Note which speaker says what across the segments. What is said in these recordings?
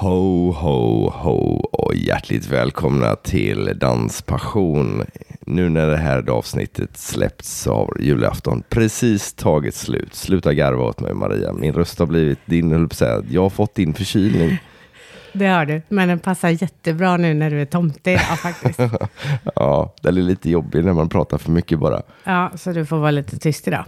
Speaker 1: Ho, ho, ho och hjärtligt välkomna till Danspassion. Nu när det här avsnittet släppts har julafton precis tagit slut. Sluta garva åt mig Maria, min röst har blivit din, höll. Jag har fått din förkylning.
Speaker 2: Det har du, men den passar jättebra nu när du är tomte idag faktiskt.
Speaker 1: ja, den är lite jobbig när man pratar för mycket bara.
Speaker 2: Ja, så du får vara lite tyst idag.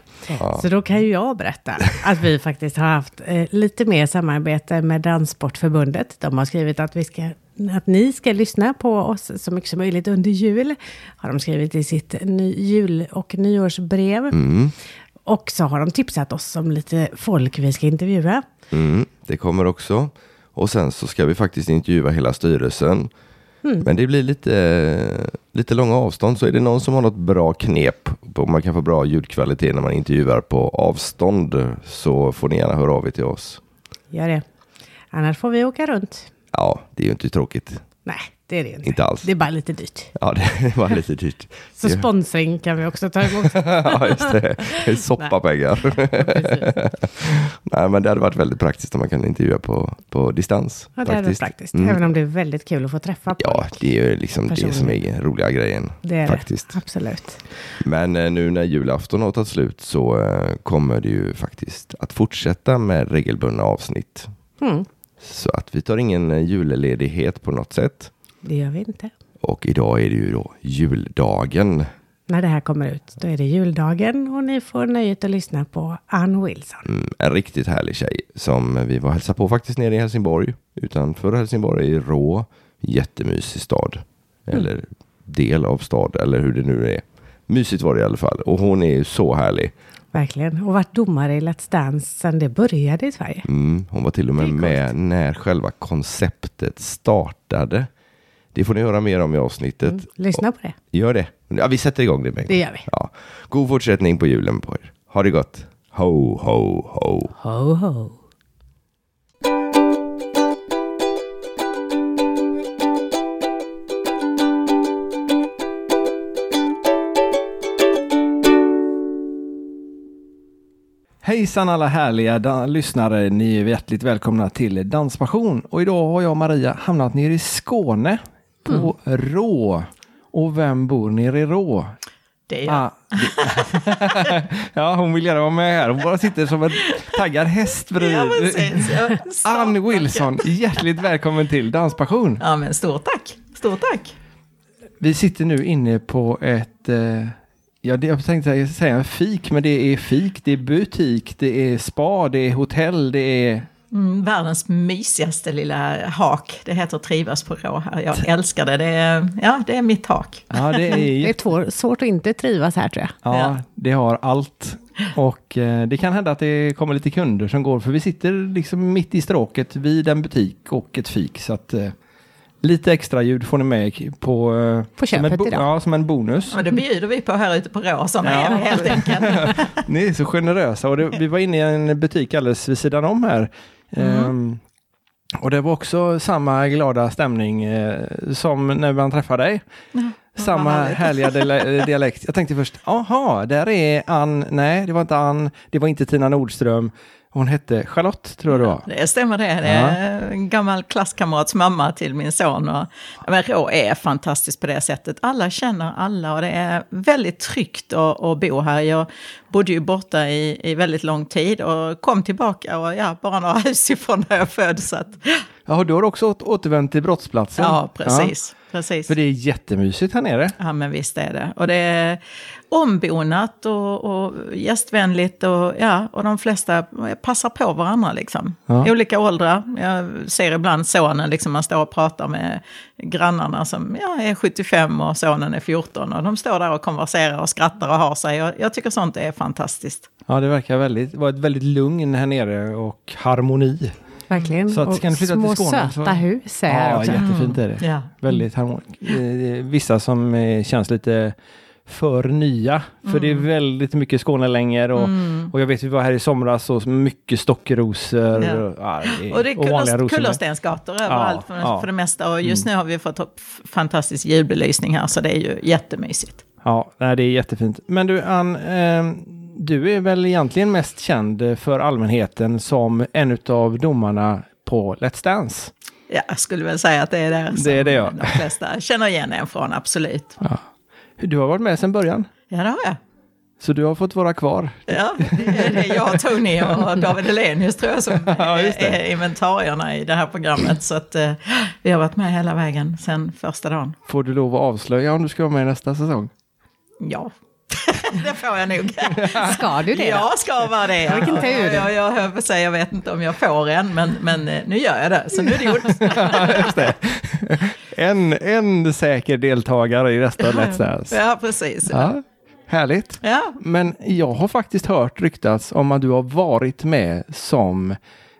Speaker 2: Så då kan ju jag berätta att vi faktiskt har haft eh, lite mer samarbete med Danssportförbundet. De har skrivit att, vi ska, att ni ska lyssna på oss så mycket som möjligt under jul. Har de skrivit i sitt ny, jul och nyårsbrev. Och så har de tipsat oss om lite folk vi ska intervjua.
Speaker 1: Mm, det kommer också. Och sen så ska vi faktiskt intervjua hela styrelsen. Men det blir lite, lite långa avstånd. Så är det någon som har något bra knep på man kan få bra ljudkvalitet när man intervjuar på avstånd så får ni gärna höra av er till oss.
Speaker 2: Gör det. Annars får vi åka runt.
Speaker 1: Ja, det är ju inte tråkigt.
Speaker 2: Nej, det är det inte.
Speaker 1: Inte alls.
Speaker 2: Det är bara lite dyrt.
Speaker 1: Ja, det var lite dyrt.
Speaker 2: Så sponsring kan vi också ta emot.
Speaker 1: ja, just det. Det är soppapengar. Nej, men det hade varit väldigt praktiskt om man kan intervjua på, på distans.
Speaker 2: Ja, det är väldigt praktiskt. Även om det är väldigt kul att få träffa folk.
Speaker 1: Ja, det är ju liksom det som är roliga grejen.
Speaker 2: det är
Speaker 1: faktiskt.
Speaker 2: det. Absolut.
Speaker 1: Men eh, nu när julafton har tagit slut så eh, kommer det ju faktiskt att fortsätta med regelbundna avsnitt.
Speaker 2: Mm,
Speaker 1: Så att vi tar ingen eh, julledighet på något sätt.
Speaker 2: Det gör vi inte.
Speaker 1: Och idag är det ju då juldagen.
Speaker 2: När det här kommer ut, då är det juldagen och ni får nöjet att lyssna på Ann Wilson.
Speaker 1: Mm, en riktigt härlig tjej som vi var och hälsade på faktiskt nere i Helsingborg. Utanför Helsingborg i Rå. Jättemysig stad. Eller del av stad eller hur det nu är. Mysigt var det i alla fall. Och hon är ju så härlig.
Speaker 2: Verkligen. Och varit domare i Let's Dance sedan det började i Sverige.
Speaker 1: Mm, hon var till och med med när själva konceptet startade. Det får ni höra mer om i avsnittet.
Speaker 2: Lyssna på det.
Speaker 1: Gör det. Ja, vi sätter igång det med
Speaker 2: Det gör vi.
Speaker 1: Ja. God fortsättning på julen på er. Ha det gott. Ho, ho, ho.
Speaker 2: Ho, ho.
Speaker 3: Hejsan alla härliga lyssnare, ni är hjärtligt välkomna till Danspassion. Och idag har jag och Maria hamnat nere i Skåne på Rå. Och vem bor nere i Rå?
Speaker 4: Det är jag.
Speaker 3: Ah, det- ja, hon vill gärna vara med här. Hon bara sitter som en taggad häst bredvid.
Speaker 4: Ja.
Speaker 3: Ann Wilson, hjärtligt välkommen till Danspassion.
Speaker 4: Ja, men stort tack. Stort tack.
Speaker 3: Vi sitter nu inne på ett, eh, ja, det, jag tänkte säga fik, men det är fik, det är butik, det är spa, det är hotell, det är
Speaker 4: Mm, världens mysigaste lilla hak. Det heter Trivas på Rå här. Jag älskar det. Det är, ja, det är mitt hak.
Speaker 3: Ja, det är,
Speaker 2: Det är svårt att inte trivas här tror jag.
Speaker 3: ja,
Speaker 4: Ja.
Speaker 3: det har allt. Och eh, det kan hända att det kommer lite kunder som går, för vi sitter liksom mitt i stråket vid en butik och ett fik. Så att eh, lite extra ljud får ni med på, eh,
Speaker 2: På
Speaker 3: som, en
Speaker 2: köpet idag.
Speaker 3: ja, som en bonus.
Speaker 4: Men det bjuder vi på här ute på Rå som är det helt enkelt.
Speaker 3: Ni är så generösa. Och det, vi var inne i en butik alldeles vid sidan om här. Ehm, och det var också samma glada stämning eh, som när man träffade dig. Samma
Speaker 4: vad härligt.
Speaker 3: härliga dia- dialekt. Jag tänkte först, aha, där är Ann. Nej, det var inte Ann. Det var inte Tina Nordström. Hon hette Charlotte, tror jag det var.
Speaker 4: Det stämmer det. Det är en gammal klasskamrats mamma till min son. Och, men Rå är fantastiskt på det sättet. Alla känner alla och det är väldigt tryggt att, att bo här. Jag bodde ju borta i, i väldigt lång tid och kom tillbaka och ja, bara några hus ifrån där jag föddes.
Speaker 3: Ja, du har också åt- återvänt till brottsplatsen.
Speaker 4: ja, precis. precis.
Speaker 3: För det är jättemysigt här nere.
Speaker 4: Ja, men visst är det. Och det är ombonat och, och gästvänligt och, ja, och de flesta passar på varandra liksom.
Speaker 3: Ja.
Speaker 4: Olika åldrar. Jag ser ibland sonen, liksom man står och pratar med grannarna som ja, är 75 och sonen är 14 och de står där och konverserar och skrattar och har sig. Och jag tycker sånt är fantastiskt.
Speaker 3: Ja, det verkar väldigt, vara ett väldigt lugn här nere och harmoni.
Speaker 2: Verkligen.
Speaker 3: Så att
Speaker 2: och
Speaker 3: ska ni flytta till
Speaker 2: små
Speaker 3: Skåne så-
Speaker 2: söta hus är här
Speaker 3: Ja,
Speaker 2: också.
Speaker 3: jättefint är det.
Speaker 4: Ja.
Speaker 3: Väldigt harmoniskt. Eh, Vissa som eh, känns lite för nya. För det är
Speaker 4: Mm.
Speaker 3: väldigt mycket Skånelängor och, och jag vet vi var här i somras och mycket stockrosor
Speaker 4: Ja.
Speaker 3: och, ja, det-
Speaker 4: Och det är
Speaker 3: med.
Speaker 4: kullerstensgator överallt för,
Speaker 3: ja.
Speaker 4: för det mesta. Och just nu har vi fått fantastisk ljudbelysning här så det är ju jättemysigt.
Speaker 3: Ja, det är jättefint. Men du Ann, eh, du är väl egentligen mest känd för allmänheten som en av domarna på Let's Dance?
Speaker 4: Ja, jag skulle väl säga att det är där
Speaker 3: Det är det, ja.
Speaker 4: de flesta känner igen en från, absolut.
Speaker 3: Ja. Du har varit med sedan början,
Speaker 4: Ja, det har jag.
Speaker 3: så du har fått vara kvar.
Speaker 4: Ja, det är jag, Tony och David Elenius tror jag som
Speaker 3: Ja,
Speaker 4: är inventarierna i det här programmet. Så att eh, vi har varit med hela vägen sedan första dagen.
Speaker 3: Får du lov att avslöja om du ska vara med i nästa säsong?
Speaker 4: Ja, det får jag nog.
Speaker 2: Ska du det?
Speaker 4: Jag ska vara det.
Speaker 2: Vilken tur.
Speaker 4: Jag, jag, jag, jag vet inte om jag får än, men, men eh, nu gör jag det. Så nu är det gjort.
Speaker 3: Just det. En, en säker deltagare i av Let's Dance.
Speaker 4: Ja, precis. Ja.
Speaker 3: Ja, härligt.
Speaker 4: Ja.
Speaker 3: Men jag har faktiskt hört ryktats om att du har varit med som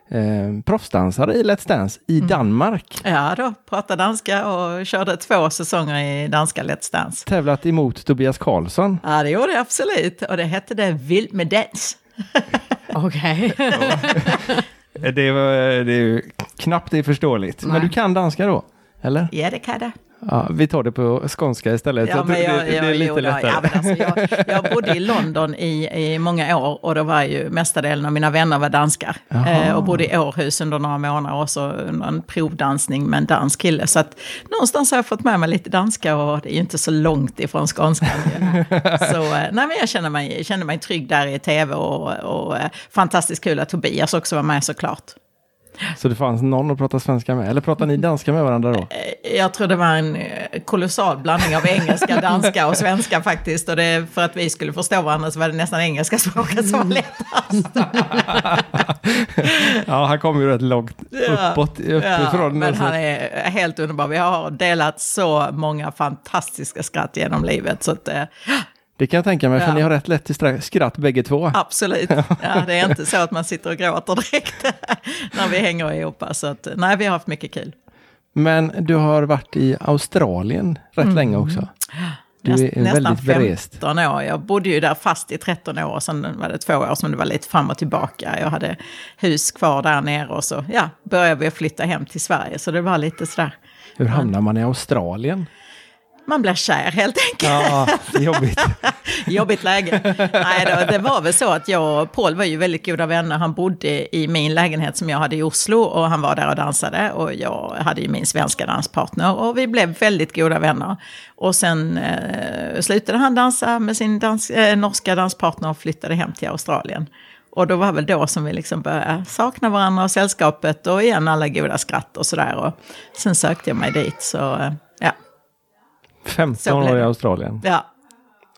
Speaker 3: eh, proffsdansare i Let's Dance i Danmark.
Speaker 4: ja, då pratade danska och körde två säsonger i danska Let's Dance.
Speaker 3: Tävlat emot Tobias Karlsson.
Speaker 4: Ja, det gjorde jag absolut. Och det hette det Vild med dans.
Speaker 2: Okej.
Speaker 3: Det, var, det är ju knappt det är förståeligt. Men
Speaker 2: Nej.
Speaker 3: du kan danska då? Eller?
Speaker 4: Ja, det kan jag.
Speaker 3: Ja, vi tar det på skånska istället.
Speaker 4: Ja, men jag,
Speaker 3: det, det är
Speaker 4: jag,
Speaker 3: lite
Speaker 4: jo,
Speaker 3: lättare.
Speaker 4: ja, alltså, jag, jag bodde i London i, i många år och då var ju mesta delen av mina vänner var danskar. Eh, och bodde i Århus under några månader och så under en provdansning med en dansk kille. Så att någonstans har jag fått med mig lite danska och det är ju inte så långt ifrån skånskan. så eh, nej, men jag känner mig, känner mig trygg där i tv och, och eh, fantastiskt kul att Tobias också var med såklart.
Speaker 3: Så det fanns någon att prata svenska med? Eller pratar ni danska med varandra då?
Speaker 4: Eh, Jag tror det var en eh, kolossal blandning av engelska, danska och svenska faktiskt. Och det, för att vi skulle förstå varandra så var det nästan engelska språket som var lättast.
Speaker 3: Ja, han kom ju rätt långt uppåt, uppifrån.
Speaker 4: men
Speaker 3: så-
Speaker 4: han är helt underbar. Vi har delat så många fantastiska skratt genom livet. Så att, eh,
Speaker 3: Det kan jag tänka mig, för
Speaker 4: Ja.
Speaker 3: ni har rätt lätt till skratt bägge två.
Speaker 4: absolut. Ja, det är inte så att man sitter och gråter direkt när vi hänger ihop. Så att, nej, vi har haft mycket kul.
Speaker 3: Men du har varit i Australien rätt länge också. Du
Speaker 4: Näst-
Speaker 3: är väldigt berest.
Speaker 4: 15 år. Jag bodde ju där fast i 13 år. Sen var det två år som det var lite fram och tillbaka. Jag hade hus kvar där nere och så ja, började vi flytta hem till Sverige. Så det var lite sådär.
Speaker 3: Hur hamnar man i Australien?
Speaker 4: Man blir kär helt enkelt.
Speaker 3: Ja, jobbigt.
Speaker 4: Jobbigt läge. Nej, då, det var väl så att jag och Paul var ju väldigt goda vänner. Han bodde i min lägenhet som jag hade i Oslo och han var där och dansade. Och jag hade ju min svenska danspartner och vi blev väldigt goda vänner. Och sen eh, slutade han dansa med sin dans, eh, norska danspartner och flyttade hem till Australien. Och då var väl då som vi liksom började sakna varandra och sällskapet och igen alla goda skratt och sådär. Och sen sökte jag mig dit. Så eh, ja,
Speaker 3: 15
Speaker 4: Så blev
Speaker 3: år i. Australien.
Speaker 4: ja,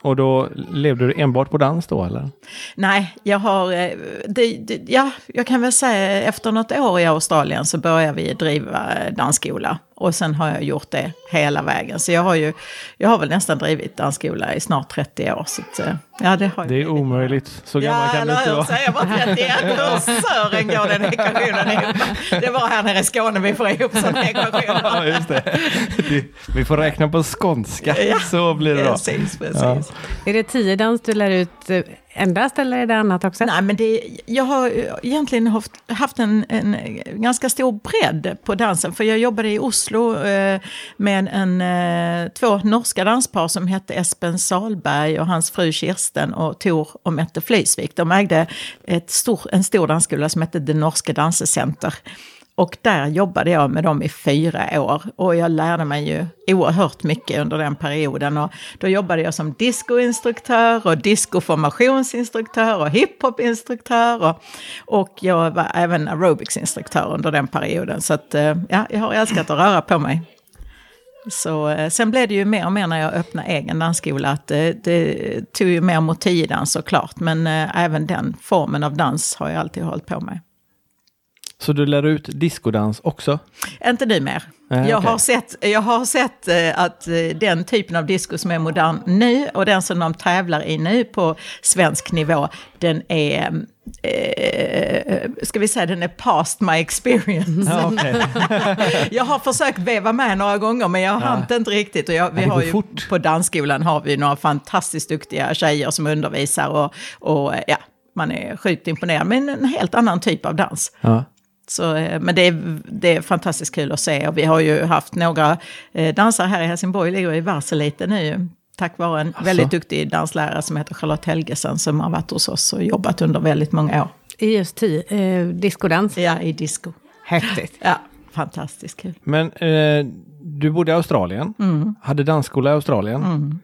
Speaker 3: och då levde du enbart på dans då eller?
Speaker 4: Nej, jag har... Eh, det, det, ja, jag kan väl säga efter något år i Australien så började vi driva dansskola. Och sen har jag gjort det hela vägen. Så jag har ju, jag har väl nästan drivit dansskola i snart 30 år. Så att, eh, ja, det har
Speaker 3: Det är omöjligt. Så gammal
Speaker 4: Ja,
Speaker 3: kan du inte vara.
Speaker 4: Säger bara 31. Hur sören går den ekvationen ihop? Det bara här nere i Skåne vi får ihop sådana ekvationer.
Speaker 3: Ja, just det. Vi får räkna på skånska.
Speaker 4: Ja.
Speaker 3: Så blir det då.
Speaker 4: Precis, precis.
Speaker 3: Ja.
Speaker 2: Är det tio dans du lär ut eh, endast eller är det annat också?
Speaker 4: Nej, men det, jag har egentligen haft, haft en, en ganska stor bredd på dansen. För jag jobbade i Oslo eh, med en, eh, två norska danspar som hette Espen Salberg och hans fru Kirsten och Tor och Mette Flysvik. De ägde ett stor, en stor dansskola som hette Det Norske Dansecenter. Och där jobbade jag med dem i fyra år. Och jag lärde mig ju oerhört mycket under den perioden. Och då jobbade jag som discoinstruktör och discoformationsinstruktör och hiphopinstruktör. Och, och jag var även aerobicsinstruktör under den perioden. Så att, eh, ja, jag har älskat att röra på mig. Så, eh, sen blev det ju mer och mer när jag öppnade egen dansskola att det, det tog ju mer mot tiodans såklart. Men även den formen av dans har jag alltid hållit på med.
Speaker 3: Så du lär ut diskodans också?
Speaker 4: Inte nu mer.
Speaker 3: Nej,
Speaker 4: jag,
Speaker 3: okej.
Speaker 4: har sett, jag har sett eh, att eh, den typen av disco som är modern nu och den som de tävlar i nu på svensk nivå, den är, eh, ska vi säga, den är past my experience.
Speaker 3: Ja, okej.
Speaker 4: jag har försökt veva med några gånger men jag har
Speaker 3: Ja.
Speaker 4: ja. inte riktigt. Och jag, vi har ju,
Speaker 3: fort.
Speaker 4: på dansskolan har vi några fantastiskt duktiga tjejer som undervisar och, och ja, man är sjukt imponerad. Men en helt annan typ av dans.
Speaker 3: Ja.
Speaker 4: Så, eh, men det är, det är fantastiskt kul att se och vi har ju haft några eh, dansare här i Helsingborg, ligger i varsel lite nu. Tack vare en väldigt duktig danslärare som heter Charlotte Helgesen som har varit hos oss och jobbat under väldigt många år.
Speaker 2: I just eh, diskodans.
Speaker 4: Ja, i disco.
Speaker 2: Häftigt.
Speaker 4: Ja, fantastiskt kul.
Speaker 3: Men eh, du bodde i Australien,
Speaker 4: Mm.
Speaker 3: hade dansskola i Australien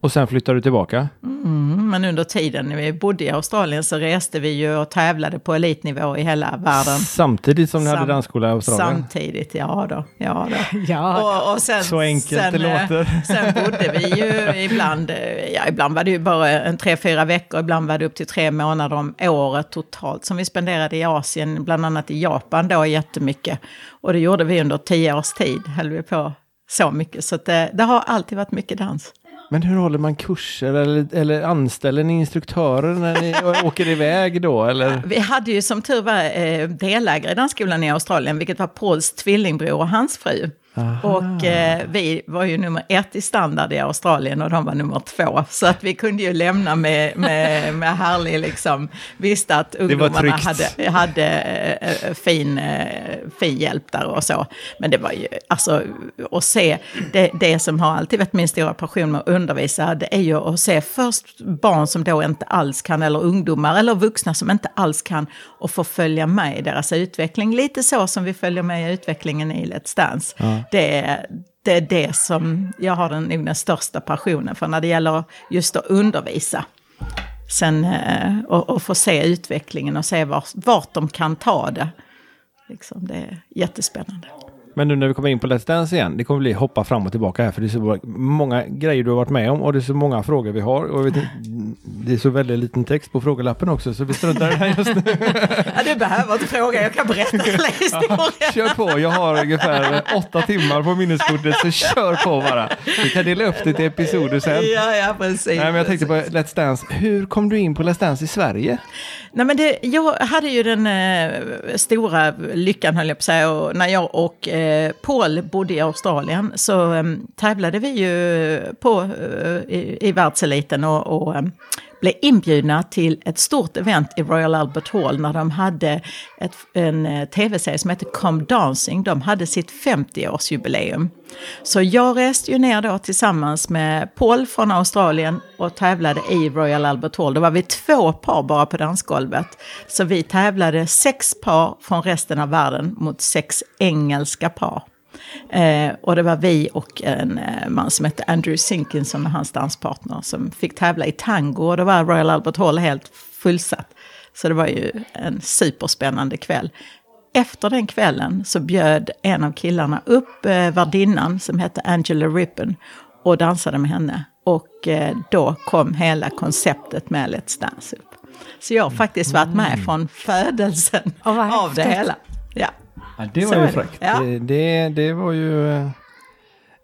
Speaker 3: och sen flyttade du tillbaka.
Speaker 4: Mm, men under tiden när vi bodde i Australien så reste vi ju och tävlade på elitnivå i hela världen.
Speaker 3: Samtidigt som hade
Speaker 4: Sam-
Speaker 3: dansskola i Australien.
Speaker 4: Samtidigt, ja då. Ja då.
Speaker 2: Ja,
Speaker 4: Och, och sen,
Speaker 3: Så enkelt
Speaker 4: sen,
Speaker 3: det
Speaker 4: eh,
Speaker 3: låter.
Speaker 4: Sen bodde vi ju ibland, eh, ja ibland var det ju bara en tre, fyra veckor, ibland var det upp till tre månader om året totalt som vi spenderade i Asien, bland annat i Japan då jättemycket. Och det gjorde vi under tio års tid, höll vi på så mycket. Så det, det har alltid varit mycket dans.
Speaker 3: Men hur håller man kurser eller, eller anställer ni instruktörer när ni åker iväg då? Eller?
Speaker 4: Vi hade ju som tur var eh, delägare i dansskolan i Australien, vilket var Pauls tvillingbror och hans fru. Och eh, vi var ju nummer ett i standard i Australien och de var nummer två. Så att vi kunde ju lämna med, med, med härlig, liksom, visste att ungdomarna hade, hade eh, fin, eh, fin hjälp där och så. Men det var ju, alltså, att se, det, det som har alltid varit min stora passion med att undervisa, det är ju att se först barn som då inte alls kan, eller ungdomar eller vuxna som inte alls kan, och få följa med i deras utveckling. Lite så som vi följer med i utvecklingen i Let's Dance. Det, är, det är det som jag har den, nog den största passionen för när det gäller just att undervisa. Sen eh, och, och få se utvecklingen och se vart, vart de kan ta det. Liksom, det är jättespännande.
Speaker 3: Men nu när vi kommer in på Let's Dance igen, det kommer bli hoppa fram och tillbaka här för det är så många grejer du har varit med om och det är så många frågor vi har. Och jag vet, inte, det är så väldigt liten text på frågelappen också så vi struntar i det här just nu.
Speaker 4: Ja, du behöver inte fråga, jag kan berätta hela historien.
Speaker 3: Kör på, jag har ungefär åtta timmar på minneskortet så kör på bara. Vi kan dela upp det till episoder sen.
Speaker 4: Ja, ja, precis.
Speaker 3: Nej, men jag tänkte på Let's Dance. Hur kom du in på Let's Dance i Sverige?
Speaker 4: Nej, men det, jag hade ju den eh, stora lyckan, höll jag på att säga, och när jag och eh, Paul bodde i Australien så eh, tävlade vi ju på, eh, i, i världseliten och, och eh, blev inbjudna till ett stort event i Royal Albert Hall när de hade ett, en eh, tv-serie som hette Come Dancing. De hade sitt 50-årsjubileum. Så jag reste ju ner då tillsammans med Paul från Australien och tävlade i Royal Albert Hall. Då var vi två par bara på dansgolvet. Så vi tävlade sex par från resten av världen mot sex engelska par. Eh, och det var vi och en eh, man som hette Andrew Sinkinson och hans danspartner som fick tävla i tango. Och då var Royal Albert Hall helt fullsatt. Så det var ju en superspännande kväll. Efter den kvällen så bjöd en av killarna upp eh, värdinnan som hette Angela Rippon och dansade med henne. Och eh, då kom hela konceptet med Let's Dance upp. Så jag har faktiskt varit med från födelsen
Speaker 2: vad
Speaker 4: av det hela. Ja.
Speaker 3: Ja, det
Speaker 4: Så
Speaker 3: var
Speaker 4: är
Speaker 3: ju
Speaker 4: det.
Speaker 3: fräckt.
Speaker 4: Ja.
Speaker 3: Det, det, det var ju... eh,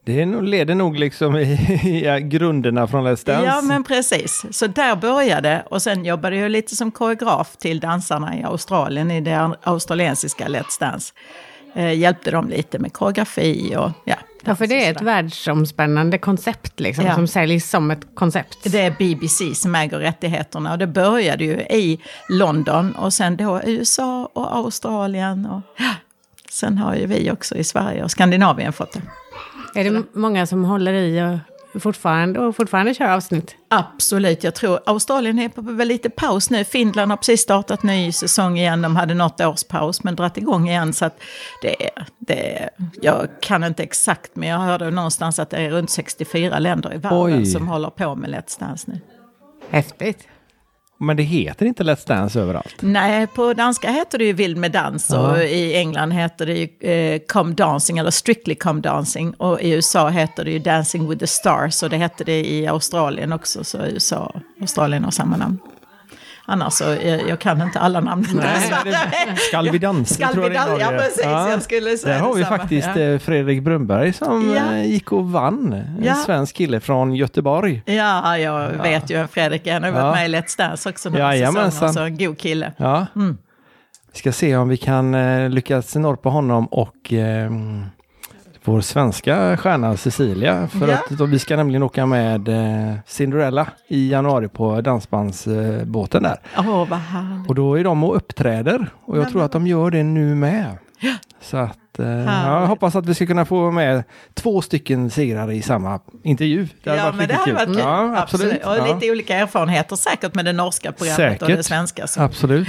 Speaker 3: Det är nog- leder nog liksom i, i grunderna från Let's Dance.
Speaker 4: Ja, men precis. Så där började och sen jobbade jag lite som koreograf till dansarna i Australien i det australiensiska Let's Dance. Eh, hjälpte dem lite med koreografi och ja.
Speaker 2: Ja, för det är ett
Speaker 4: sådär.
Speaker 2: världsomspännande koncept liksom,
Speaker 4: Ja.
Speaker 2: som säljs som ett koncept.
Speaker 4: Det är BBC som äger rättigheterna och det började ju i London och sen då USA och Australien. Och. Sen har ju vi också i Sverige och Skandinavien fått det.
Speaker 2: Är det många som håller i och fortfarande, och fortfarande kör avsnitt?
Speaker 4: Absolut, jag tror Australien är på väl lite paus nu. Finland har precis startat ny säsong igen. De hade något års paus men dratt igång igen. Så att det, är- det, jag kan inte exakt men jag hörde någonstans att det är runt 64 länder i världen
Speaker 3: Oj.
Speaker 4: som håller på med Let's Dance nu.
Speaker 2: Häftigt.
Speaker 3: Men det heter inte Let's Dance överallt.
Speaker 4: Nej, på danska heter det ju Vild med dans och i England heter det ju eh, Come Dancing eller Strictly Come Dancing och i USA heter det ju Dancing with the Stars och det hette det i Australien också så USA och Australien har samma namn. Annars så, jag, jag kan inte alla namn.
Speaker 3: Skall vi dansa
Speaker 4: Skall vi dansa? Ja, precis. Jag skulle säga
Speaker 3: Där har vi
Speaker 4: detsamma.
Speaker 3: faktiskt
Speaker 4: Ja.
Speaker 3: eh, Fredrik Brunberg som
Speaker 4: Ja.
Speaker 3: eh, gick och vann. En
Speaker 4: Ja.
Speaker 3: svensk kille från Göteborg.
Speaker 4: Ja, jag vet ju Fredrik är. Han har varit
Speaker 3: Ja.
Speaker 4: med i Let's Dance också några
Speaker 3: Jajamensan.
Speaker 4: säsonger. Så en god kille.
Speaker 3: Ja.
Speaker 4: Mm.
Speaker 3: Vi ska se om vi kan eh, lyckas norpa honom och eh, vår svenska stjärna Cecilia. För
Speaker 4: Ja.
Speaker 3: att då, vi ska nämligen åka med eh, Cinderella i januari på dansbandsbåten eh, båten där.
Speaker 4: Åh, vad härligt.
Speaker 3: Och då är de och uppträder och jag tror att de gör det nu med. Så att eh, jag hoppas att vi ska kunna få med två stycken segrare i samma intervju. Det hade
Speaker 4: ja,
Speaker 3: varit
Speaker 4: men det hade varit kul.
Speaker 3: Ja, absolut.
Speaker 4: Och
Speaker 3: Ja.
Speaker 4: lite olika erfarenheter säkert med det norska programmet och
Speaker 3: Säkert.
Speaker 4: det svenska. Så.
Speaker 3: Absolut.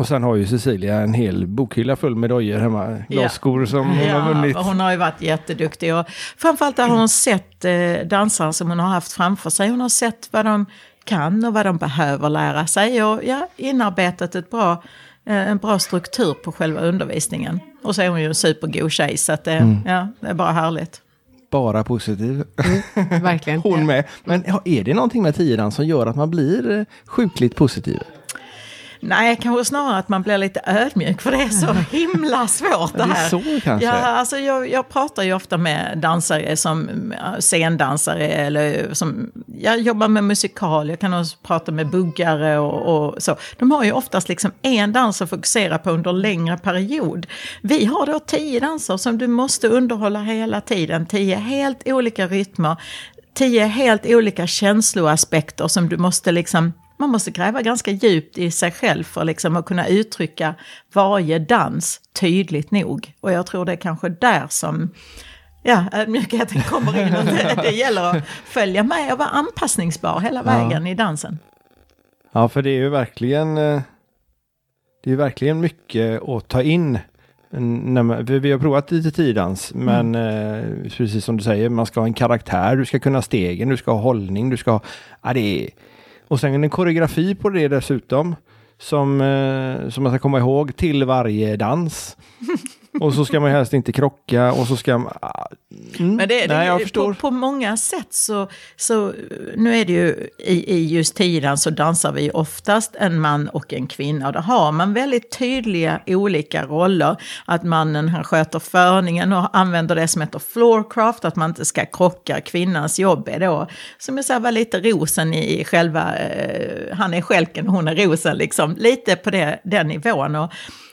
Speaker 3: Och sen har ju Cecilia en hel bokhylla full med dojor hemma. Glasskor som hon har vunnit.
Speaker 4: Ja, hon har ju varit jätteduktig. Och framförallt har hon sett eh, dansare som hon har haft framför sig. Hon har sett vad de kan och vad de behöver lära sig. Och ja, inarbetat ett bra, eh, en bra struktur på själva undervisningen. Och så är hon ju en supergod tjej, så att det, mm. ja, det är bara härligt.
Speaker 3: Bara positiv.
Speaker 2: Mm, verkligen.
Speaker 3: hon med. Men är det någonting med tiodans som gör att man blir eh, sjukligt positiv?
Speaker 4: Nej, kanske snarare att man blir lite ödmjuk för det är så himla svårt det här.
Speaker 3: Det är så kanske?
Speaker 4: Ja, alltså jag, jag pratar ju ofta med dansare som scendansare eller som, jag jobbar med musikal, jag kan också prata med buggare och, och så. De har ju oftast liksom en dans att fokusera på under längre period. Vi har då tio danser som du måste underhålla hela tiden, tio helt olika rytmer, tio helt olika känsloaspekter som du måste liksom man måste gräva ganska djupt i sig själv för liksom att kunna uttrycka varje dans tydligt nog. Och jag tror det är kanske där som ja, ödmjukheten kommer in. Och det, det gäller att följa med och vara anpassningsbar hela vägen ja. i dansen.
Speaker 3: Ja, för det är ju verkligen eh, det är verkligen mycket att ta in. Man, vi har provat lite tidans, men mm. precis som du säger, man ska ha en karaktär, du ska kunna stegen, du ska ha hållning, du ska... Ja, det är, och sen en koreografi på det dessutom. Som, eh, som man ska komma ihåg till varje dans. och så ska man helst inte krocka och så ska man... Ah,
Speaker 4: mm, Men det, nej, jag förstår. På, på, många sätt så, så, nu är det ju i, i just tiden så dansar vi oftast en man och en kvinna. Och då har man väldigt tydliga olika roller. Att mannen han sköter förningen och använder det som heter floorcraft, att man inte ska krocka. Kvinnans jobb är då, som jag säger, vara lite rosen i själva, eh, han är skälken och hon är rosen liksom. Lite på det, den nivån. Och,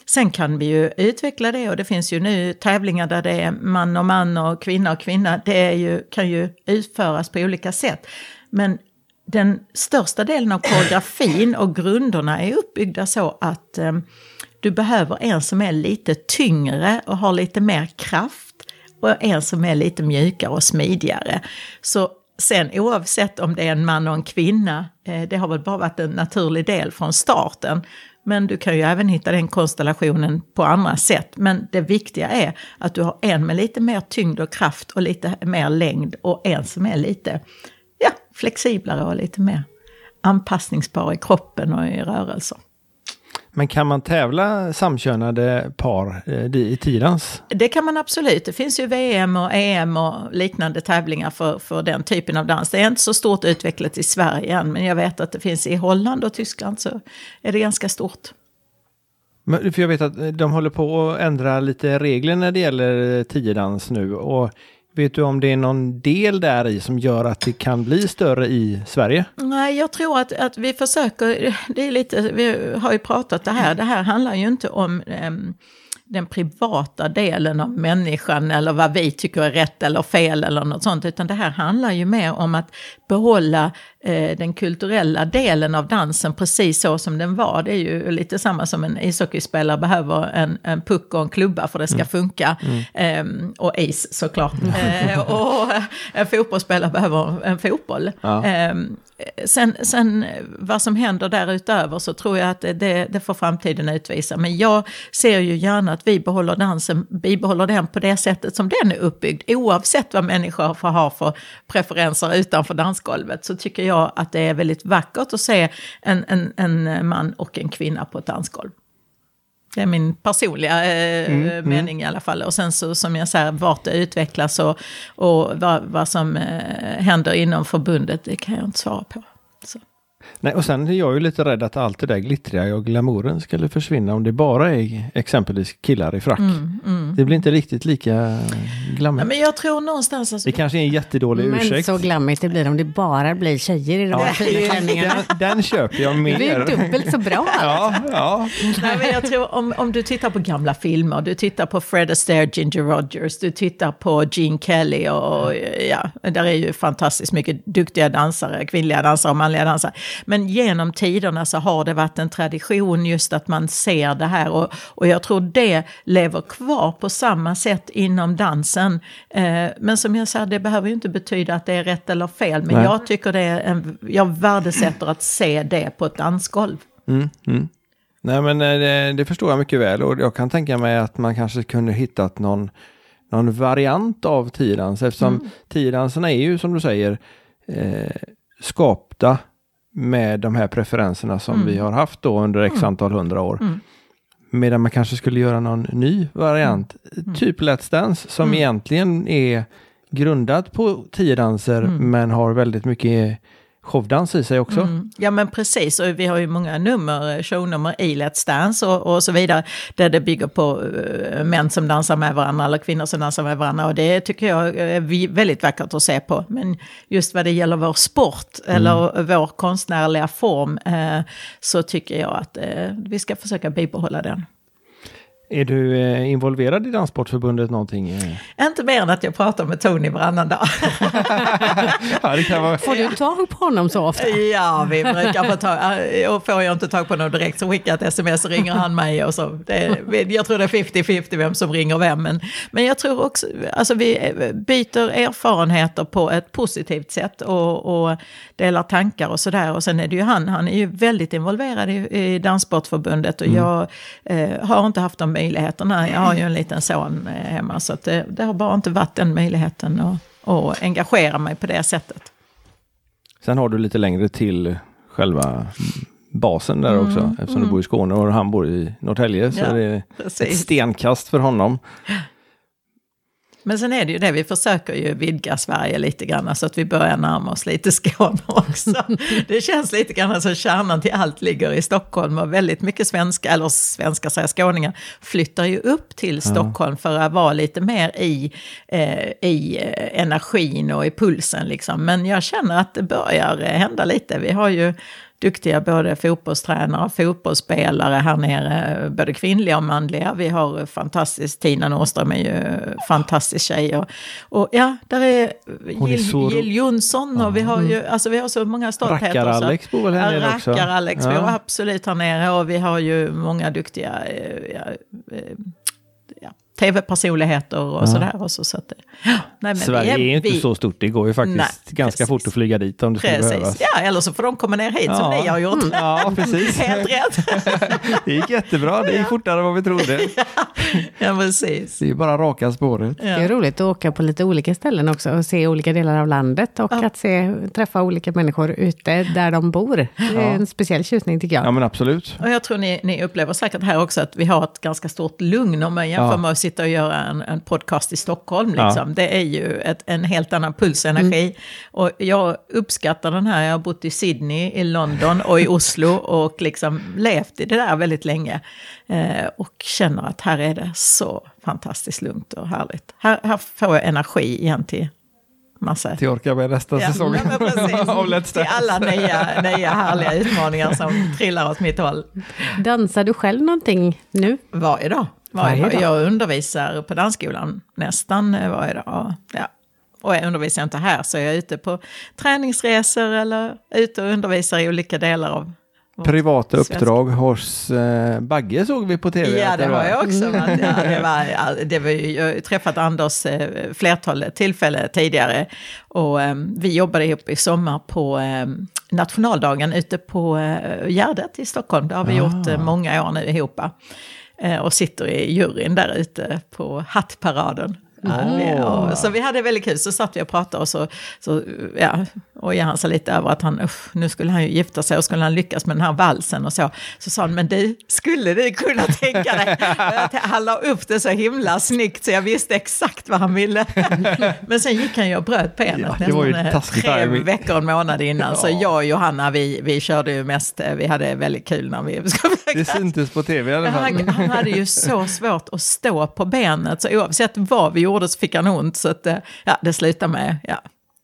Speaker 4: Sen kan vi ju utveckla det och det finns ju nu tävlingar där det är man och man och kvinna och kvinna. Det är ju, kan ju utföras på olika sätt. Men den största delen av koreografin och grunderna är uppbyggda så att eh, du behöver en som är lite tyngre och har lite mer kraft och en som är lite mjukare och smidigare. Så sen oavsett om det är en man och en kvinna, eh, det har väl bara varit en naturlig del från starten. Men du kan ju även hitta den konstellationen på andra sätt. Men det viktiga är att du har en med lite mer tyngd och kraft och lite mer längd och en som är lite ja, flexiblare och lite mer anpassningsbar i kroppen och i rörelser.
Speaker 3: Men kan man tävla samkönade par eh, i tidans?
Speaker 4: Det kan man absolut. Det finns ju VM och EM och liknande tävlingar för, för den typen av dans. Det är inte så stort utvecklat i Sverige än, men jag vet att det finns i Holland och Tyskland så är det ganska stort.
Speaker 3: Men, för jag vet att de håller på att ändra lite regler när det gäller tiodans nu. Och Vet du om det är någon del där i som gör att det kan bli större i Sverige?
Speaker 4: Nej, jag tror att, att vi försöker, det är lite, vi har ju pratat det här, det här handlar ju inte om um, den privata delen av människan eller vad vi tycker är rätt eller fel eller något sånt, utan det här handlar ju mer om att behålla den kulturella delen av dansen precis så som den var. Det är ju lite samma som en ishockeyspelare behöver en, en puck och en klubba för det ska mm. funka. Mm. Eh, och is såklart. eh, och en fotbollsspelare behöver en fotboll. Ja. Ehm, sen, sen vad som händer därutöver så tror jag att det, det, får framtiden utvisa. Men jag ser ju gärna att vi behåller dansen, bibehåller den på det sättet som den är uppbyggd. Oavsett vad människor får ha för preferenser utanför dansgolvet så tycker jag att det är väldigt vackert att se en, en, en man och en kvinna på ett dansgolv. Det är min personliga eh, mm, mm. mening mm. i alla fall. Och sen så som jag säger, vart det utvecklas och, och vad, vad som eh, händer inom förbundet, det kan jag inte svara på. Så.
Speaker 3: Nej, och sen är jag ju lite rädd att allt det där glittriga och glamouren skulle försvinna om det bara är exempelvis killar i frack. Mm, mm. Det blir inte riktigt lika glammigt.
Speaker 4: Ja, men jag tror någonstans...
Speaker 3: Alltså... Det kanske är en jättedålig
Speaker 2: men
Speaker 3: ursäkt.
Speaker 2: Men så glammigt det blir om det bara blir tjejer i de här fina klänningarna.
Speaker 3: Den, den köper jag mer.
Speaker 2: Det är dubbelt så bra.
Speaker 3: ja, ja.
Speaker 4: Nej, men jag tror om, om du tittar på gamla filmer, du tittar på Fred Astaire, Ginger Rogers, du tittar på Gene Kelly och ja, där är ju fantastiskt mycket duktiga dansare, kvinnliga dansare och manliga dansare. Men genom tiderna så har det varit en tradition just att man ser det här och, och jag tror det lever kvar på samma sätt inom dansen. Eh, men som jag sa, det behöver ju inte betyda att det är rätt eller fel, men Nej. jag tycker det är en, jag värdesätter att se det på ett dansgolv.
Speaker 3: Mm, mm. Nej, men eh, det, det förstår jag mycket väl och jag kan tänka mig att man kanske kunde hittat någon, någon variant av tiodans eftersom mm. tiodanserna är ju som du säger eh, skapta med de här preferenserna som mm. vi har haft då under x mm. antal hundra år. Mm. Medan man kanske skulle göra någon ny variant, mm. typ Let's Dance, som mm. egentligen är grundad på tiodanser mm. men har väldigt mycket showdans i sig också. Mm.
Speaker 4: Ja men precis, och vi har ju många nummer, shownummer i Let's Dance och, och så vidare, där det bygger på uh, män som dansar med varandra eller kvinnor som dansar med varandra. Och det tycker jag är väldigt vackert att se på. Men just vad det gäller vår sport mm. eller vår konstnärliga form uh, så tycker jag att uh, vi ska försöka bibehålla den.
Speaker 3: Är du eh, involverad i Danssportförbundet någonting?
Speaker 4: Inte mer än att jag pratar med Tony varannan dag.
Speaker 2: ja, det kan vara... Får du tag på honom så ofta?
Speaker 4: Ja, vi brukar få tag eh, Och får jag inte tag på honom direkt så skickar jag ett sms och ringer han mig. Och så. Det, jag tror det är 50-50 vem som ringer vem. Men, men jag tror också, alltså vi eh, byter erfarenheter på ett positivt sätt och, och delar tankar och sådär. Och sen är det ju han, han är ju väldigt involverad i, i Danssportförbundet och mm. jag eh, har inte haft de möjligheterna. Jag har ju en liten son eh, hemma så det, det, har bara inte varit den möjligheten att, att engagera mig på det sättet.
Speaker 3: Sen har du lite längre till själva basen där också, mm, eftersom mm. du bor i Skåne och han bor i Norrtälje. Så ja, är det precis. ett stenkast för honom.
Speaker 4: Men sen är det ju det, vi försöker ju vidga Sverige lite grann så att vi börjar närma oss lite Skåne också. det känns lite grann som kärnan till allt ligger i Stockholm och väldigt mycket svenska, eller svenska säger skåningar, flyttar ju upp till Stockholm ja. för att vara lite mer i, eh, i eh, energin och i pulsen liksom. Men jag känner att det börjar hända lite. Vi har ju duktiga både fotbollstränare och fotbollsspelare här nere, både kvinnliga och manliga. Vi har fantastiskt, Tina Nordström är ju fantastisk tjej. Och, och ja, där är Jill, så... Jill Jonsson och vi har ju, alltså vi har så många stoltheter.
Speaker 3: Rackar-Alex bor väl här nere också?
Speaker 4: Rackar-Alex ja. bor absolut här nere och vi har ju många duktiga eh, ja, eh, ja, tv-personligheter och ja. sådär. Och så, så att,
Speaker 3: ja, nej, Sverige är, är ju inte vi... så stort, det går ju faktiskt nej, ganska precis. fort att flyga dit om det skulle behövas.
Speaker 4: Ja, eller så får de komma ner hit ja. som ni har gjort. Mm,
Speaker 3: ja, precis.
Speaker 4: Helt rätt.
Speaker 3: det gick jättebra, det gick fortare än vad vi trodde.
Speaker 4: ja, precis.
Speaker 3: Det är ju bara raka spåret.
Speaker 2: Det är roligt att åka på lite olika ställen också och se olika delar av landet och att se, träffa olika människor ute där de bor. Det är en speciell tjusning tycker jag.
Speaker 3: Ja, men absolut.
Speaker 4: Och jag tror ni, ni upplever säkert här också att vi har ett ganska stort lugn om man jämför med att sitta och göra en en podcast i Stockholm. Liksom. Ja. Det är ju ett, en helt annan pulsenergi. Mm. Och jag uppskattar den här, jag har bott i Sydney, i London och i Oslo och liksom levt i det där väldigt länge. Eh, och känner att här är det så fantastiskt lugnt och härligt. Här, här får jag energi igen till massa...
Speaker 3: Till orka med nästa ja, säsong
Speaker 4: av Let's Till alla nya, nya härliga utmaningar som trillar åt mitt håll.
Speaker 2: Dansar du själv någonting nu?
Speaker 4: Varje dag. Varje dag. Jag undervisar på dansskolan nästan varje dag. Ja. Och jag undervisar inte här så jag är ute på träningsresor eller ute och undervisar i olika delar av
Speaker 3: Privata uppdrag hos eh, Bagge såg vi på tv.
Speaker 4: Ja, det har jag också. Men, ja, det var, det var, jag har träffat Anders eh, flertal tillfällen tidigare. Och eh, vi jobbade ihop i sommar på eh, nationaldagen ute på eh, Gärdet i Stockholm. Det har vi ah. gjort eh, många år nu ihop. Eh, och sitter i juryn där ute på hattparaden. Oh. så vi hade väldigt kul, så satt vi och pratade och så, så ja, ojade han sig lite över att han, nu skulle han ju gifta sig och skulle han lyckas med den här valsen och så. Så sa han, men du, skulle du kunna tänka dig? Han la upp det så himla snyggt så jag visste exakt vad han ville. men sen gick han ju och bröt benet ja, nästan eh, tre veckor, en månad innan. Ja. Så jag och Johanna, vi, vi körde ju mest, eh, vi hade väldigt kul när vi...
Speaker 3: det syntes på tv i alla fall.
Speaker 4: Han, han hade ju så svårt att stå på benet, så oavsett vad vi gjorde så fick han ont. Så att, eh, ja, det slutade med, ja,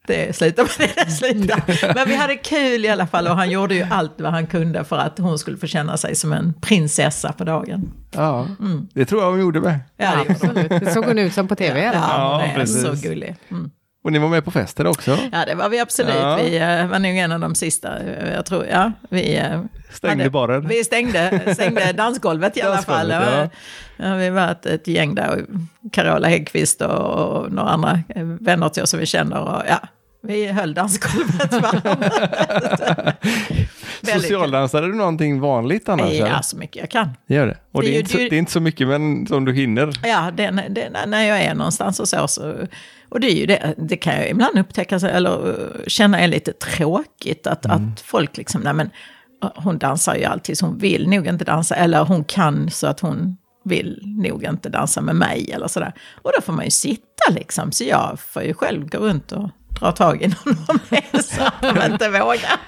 Speaker 4: det slutade med det, det slutade. Men vi hade kul i alla fall och han gjorde ju allt vad han kunde för att hon skulle få känna sig som en prinsessa på dagen.
Speaker 3: Ja, mm. det tror jag hon gjorde med.
Speaker 2: Ja, det, absolut. det såg hon ut som på tv.
Speaker 4: Ja, ja, hon är precis. så gullig. Mm.
Speaker 3: Och ni var med på festen också?
Speaker 4: Ja, det var vi absolut. Ja. Vi uh, var nog en av de sista. Eh, jag tror, ja, vi uh,
Speaker 3: stängde hade, baren.
Speaker 4: Vi stängde, stängde dansgolvet i alla fall. Ja. Ja, vi var ett, ett gäng där, Carola Häggkvist och, och några andra vänner till oss som vi känner. Och, ja, vi höll dansgolvet varmt. Väldigt
Speaker 3: Socialdansade du någonting vanligt annars? eller?
Speaker 4: Ja, så mycket jag kan.
Speaker 3: Gör det. Och det,
Speaker 4: Det är ju-
Speaker 3: inte så,
Speaker 4: det är
Speaker 3: inte så mycket men som du hinner.
Speaker 4: Ja, det, när jag är någonstans och så. så och det är ju det, det kan jag ibland upptäcka, eller uh, känna är lite tråkigt. Att, att folk liksom, nej men uh, hon dansar ju alltid så hon vill nog inte dansa. Eller hon kan så att hon vill nog inte dansa med mig eller sådär. Och då får man ju sitta liksom. Så jag får ju själv gå runt och dra tag i någon av er så att de inte vågar.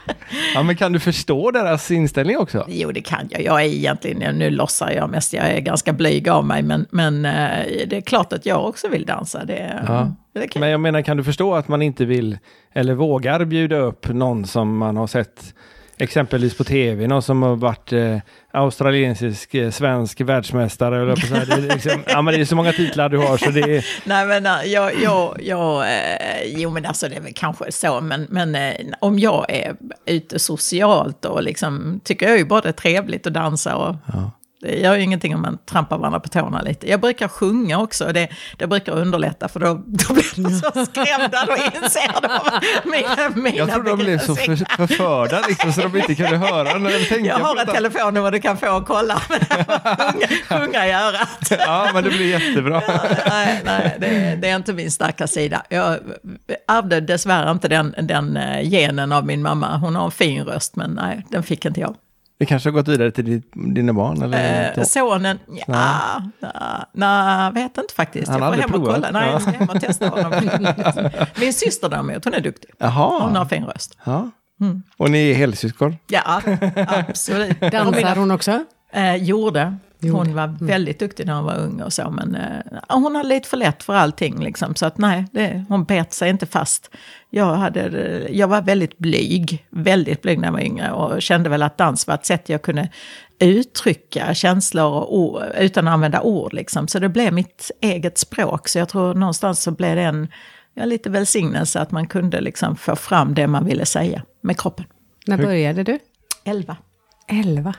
Speaker 3: Ja, men kan du förstå deras inställning också?
Speaker 4: Jo, det kan jag. Jag är egentligen, nu låtsar jag mest, jag är ganska blyg av mig, men, men eh, det är klart att jag också vill dansa. Det,
Speaker 3: Ja.
Speaker 4: det
Speaker 3: Men jag menar, kan du förstå att man inte vill eller vågar bjuda upp någon som man har sett exempelvis på tv, någon som har varit eh, australiensisk, eh, svensk världsmästare. Eller på så här. Det, är liksom, ja, men det är så många titlar du har så det är...
Speaker 4: Nej men nej, jag, jag, jag eh, jo men alltså det är väl kanske så, men, men eh, om jag är ute socialt och liksom, tycker jag ju bara det är trevligt att dansa och det gör ju ingenting om man trampar varandra på tårna lite. Jag brukar sjunga också, det, det brukar underlätta för då, då blir de så skrämda, då inser de mina, mina
Speaker 3: Jag tror de blev så för, förförda liksom, så de inte kunde höra när de tänkte
Speaker 4: Jag har ett telefonnummer du kan få och kolla, men sjunga, sjunga i örat.
Speaker 3: Ja, men det blir jättebra.
Speaker 4: nej, nej det, det är inte min starka sida. Jag ärvde dessvärre inte den, den eh, genen av min mamma. Hon har en fin röst, men nej, den fick inte jag.
Speaker 3: Det kanske har gått vidare till ditt, dina barn? Eller?
Speaker 4: Eh, sonen, ja, nej, nej, vet inte faktiskt.
Speaker 3: Han
Speaker 4: jag får hem och
Speaker 3: provat.
Speaker 4: kolla. Nej,
Speaker 3: Ja.
Speaker 4: jag ska hem och testa honom. min syster däremot, hon är duktig.
Speaker 3: Jaha.
Speaker 4: Hon har fin röst.
Speaker 3: Ja.
Speaker 4: Mm.
Speaker 3: Och ni är helsyskon?
Speaker 4: Ja, absolut.
Speaker 2: Dansar hon också?
Speaker 4: Eh, gjorde. Hon var väldigt duktig när hon var ung och så, men eh, hon hade lite för lätt för allting. Liksom, så att nej, det, hon bet sig inte fast. Jag, hade, jag var väldigt blyg, väldigt blyg när jag var yngre och kände väl att dans var ett sätt jag kunde uttrycka känslor och ord, utan att använda ord. Liksom. Så det blev mitt eget språk. Så jag tror någonstans så blev det en ja, lite välsignelse att man kunde liksom få fram det man ville säga med kroppen.
Speaker 2: När började du?
Speaker 4: Elva.
Speaker 2: Elva.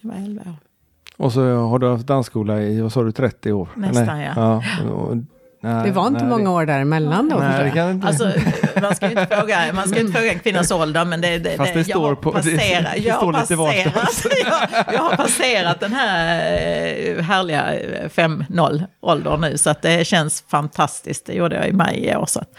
Speaker 4: Jag var elva år.
Speaker 3: Och så har du haft dansskola i, vad sa du, 30 år?
Speaker 4: Nästan,
Speaker 3: Nej.
Speaker 4: ja.
Speaker 3: och, nej,
Speaker 2: Det var inte
Speaker 3: nej,
Speaker 2: många
Speaker 3: det,
Speaker 2: år däremellan då.
Speaker 3: Nej, det
Speaker 2: jag.
Speaker 3: kan inte.
Speaker 4: Alltså, man ska ju inte fråga, man ska inte fråga en kvinnas ålder, men det, det,
Speaker 3: Fast det
Speaker 4: jag
Speaker 3: står
Speaker 4: har
Speaker 3: på- det-
Speaker 4: passerat,
Speaker 3: det
Speaker 4: jag har
Speaker 3: står
Speaker 4: passerat, jag, jag har passerat den här eh, härliga 5-0-åldern nu, så att det känns fantastiskt. Det gjorde jag i maj i år, så att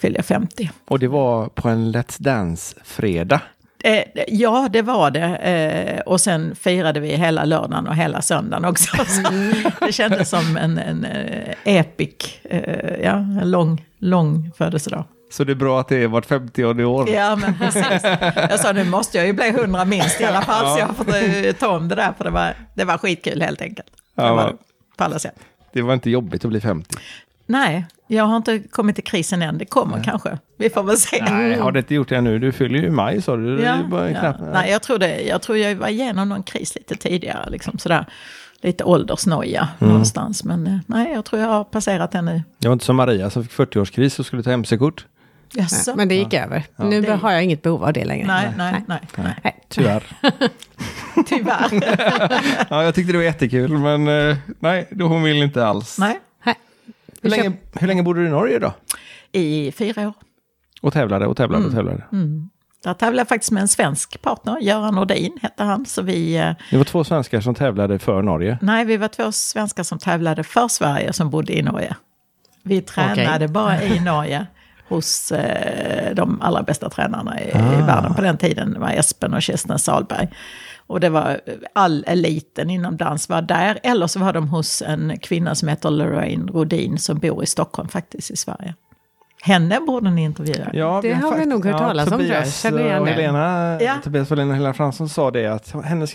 Speaker 4: fyllde jag 50.
Speaker 3: Och det var på en Let's Dance-fredag.
Speaker 4: Eh, ja, det var det. Eh, och sen firade vi hela lördagen och hela söndagen också. Så det kändes som en, en eh, epic, eh, ja, en lång, lång födelsedag.
Speaker 3: Så det är bra att det är vart 50 år i år.
Speaker 4: Ja, men precis. Jag sa nu måste jag ju bli 100 minst i alla fall, så jag får eh, ta om det där, för det var, det var skitkul helt enkelt. Det
Speaker 3: Ja,
Speaker 4: var det, på alla sätt.
Speaker 3: Det var inte jobbigt att bli 50.
Speaker 4: Nej, jag har inte kommit till krisen än. Det kommer kanske. Vi får väl se.
Speaker 3: Nej, har det inte gjort det ännu? Du fyller ju i maj sa du. Det
Speaker 4: Ja, ja. Nej, jag tror, det, jag tror jag var igenom någon kris lite tidigare. Liksom sådär, lite åldersnoja
Speaker 3: Mm.
Speaker 4: någonstans. Men eh, nej, jag tror jag har passerat den nu.
Speaker 3: Jag var inte som Maria som fick 40-årskris och skulle ta MC-kort.
Speaker 2: Nej, Men det gick över. Nu
Speaker 4: Det-
Speaker 2: har jag inget behov av det längre.
Speaker 4: Nej, nej, nej, nej.
Speaker 2: Nej.
Speaker 3: Tyvärr.
Speaker 4: Tyvärr.
Speaker 3: ja, jag tyckte det var jättekul men eh, nej, då hon vill inte alls.
Speaker 4: nej,
Speaker 2: Nej.
Speaker 3: Hur, länge, hur länge bodde du i Norge då?
Speaker 4: i fyra år.
Speaker 3: Och tävlade och tävlade och tävlade.
Speaker 4: Där tävlade jag faktiskt med en svensk partner, Göran Nordin hette han. Så vi, eh,
Speaker 3: Det var två svenskar som tävlade för Norge.
Speaker 4: nej, vi var två svenskar som tävlade för Sverige som bodde i Norge. Vi tränade bara i Norge hos eh, de allra bästa tränarna i, i världen på den tiden. Det var Espen och Kerstin Salberg. Och det var all eliten inom dans var där. Eller så var de hos en kvinna som heter Lorraine Rodin som bor i Stockholm faktiskt i Sverige. Henne borde ni intervjua.
Speaker 3: Ja,
Speaker 2: Det har vi nog hört talas om, jag.
Speaker 3: Tobias
Speaker 2: igen
Speaker 3: och. Helena,
Speaker 4: Ja.
Speaker 3: Tobias och Helena Fransson sa det att hennes,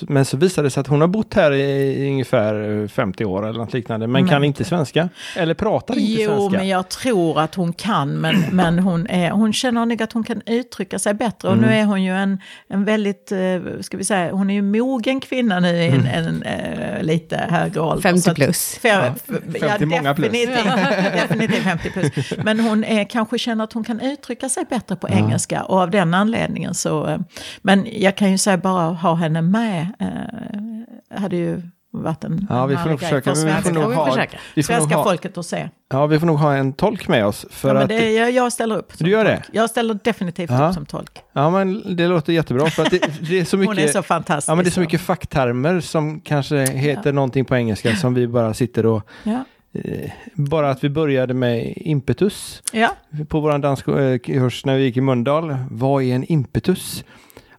Speaker 3: men så visade det sig att hon har bott här i, i ungefär 50 år eller något liknande, men kan inte svenska. Eller pratar inte
Speaker 4: Jo,
Speaker 3: svenska.
Speaker 4: men jag tror att hon kan, men, men hon, är, hon känner nog att hon kan uttrycka sig bättre. Och nu
Speaker 3: Mm.
Speaker 4: är hon ju en, en väldigt, eh, ska vi säga, hon är ju mogen kvinna nu i en,
Speaker 3: Mm.
Speaker 4: en, eh, lite högre ålder.
Speaker 2: 50
Speaker 4: Så att-
Speaker 2: plus.
Speaker 4: Fem,
Speaker 3: Ja,
Speaker 4: f-
Speaker 3: 50 många plus.
Speaker 4: Definitivt, definitivt 50 plus. Men hon är, kanske känner att hon kan uttrycka sig bättre på engelska och av den anledningen så... eh, Men jag kan ju säga bara ha henne med eh, hade ju varit en
Speaker 3: Ja, vi får nog försöka.
Speaker 4: för
Speaker 3: men Vi får
Speaker 4: svenska,
Speaker 3: nog ha,
Speaker 2: försöka.
Speaker 3: vi får nog
Speaker 4: svenska
Speaker 3: ha,
Speaker 4: folket att se.
Speaker 3: ja, vi får nog ha en tolk med oss. För
Speaker 4: Ja, men
Speaker 3: att,
Speaker 4: det, jag, jag ställer upp.
Speaker 3: Du gör det?
Speaker 4: tolk. Jag ställer definitivt
Speaker 3: Ja.
Speaker 4: upp som tolk.
Speaker 3: ja, men det låter jättebra. För att det, det är så mycket...
Speaker 4: Hon är så fantastisk.
Speaker 3: Ja, men det är så mycket facktermer som kanske heter någonting på engelska som vi bara sitter och...
Speaker 4: Ja.
Speaker 3: Eh, bara att vi började med impetus
Speaker 4: Ja.
Speaker 3: på vår danskurs när vi gick i Mölndal. Vad är en impetus?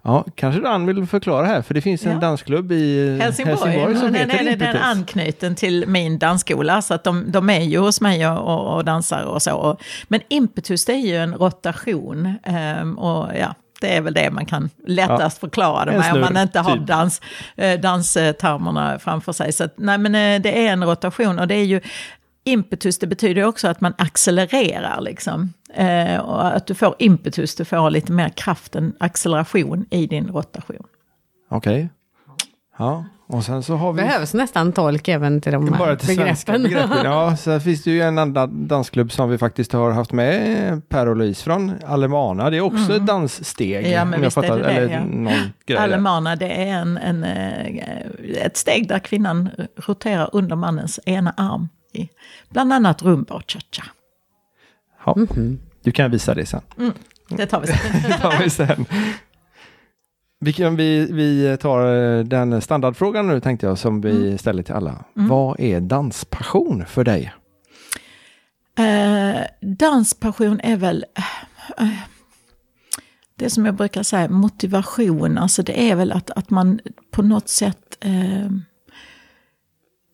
Speaker 3: Ja, kanske du Ann vill förklara här, för det finns en
Speaker 4: Ja.
Speaker 3: dansklubb i eh,
Speaker 4: Helsingborg,
Speaker 3: Helsingborg som
Speaker 4: den,
Speaker 3: heter
Speaker 4: den, den är
Speaker 3: impetus.
Speaker 4: anknuten till min dansskola, så att de, de är ju hos mig och, och, dansar och så. Men impetus det är ju en rotation. ehm, och ja, det är väl det man kan lättast förklara det med om man inte har
Speaker 3: typ.
Speaker 4: dans, eh, danstermerna framför sig. Så att, nej, men eh, det är en rotation och det är ju Impetus det betyder också att man accelererar liksom. Eh, och att du får impetus, du får lite mer kraft, en acceleration i din rotation.
Speaker 3: Okej. Ja, och sen så har vi...
Speaker 2: Behövs nästan tolk även till de här
Speaker 3: Bara till svenska
Speaker 2: begreppen.
Speaker 3: begreppen. Ja, så finns det ju en annan dansklubb som vi faktiskt har haft med Per och Louise från Alemana. Det är också ett danssteg.
Speaker 4: Mm. Ja, men
Speaker 3: om jag
Speaker 4: visst är det
Speaker 3: fattar,
Speaker 4: det,
Speaker 3: eller
Speaker 4: ja.
Speaker 3: någon grej.
Speaker 4: Alemana, det är en, en, eh, ett steg där kvinnan roterar under mannens ena arm. I bland annat rumba och cha-cha.
Speaker 3: Ja.
Speaker 4: Mhm.
Speaker 3: Du kan visa det sen.
Speaker 4: Det tar vi sen.
Speaker 3: Det tar vi sen. Vi, kan, vi, vi tar eh, den standardfrågan nu tänkte jag som vi
Speaker 4: Mm.
Speaker 3: ställer till alla. Vad är danspassion för dig?
Speaker 4: Eh, danspassion är väl... eh, det som jag brukar säga, motivation. Alltså det är väl att, att man på något sätt... Eh,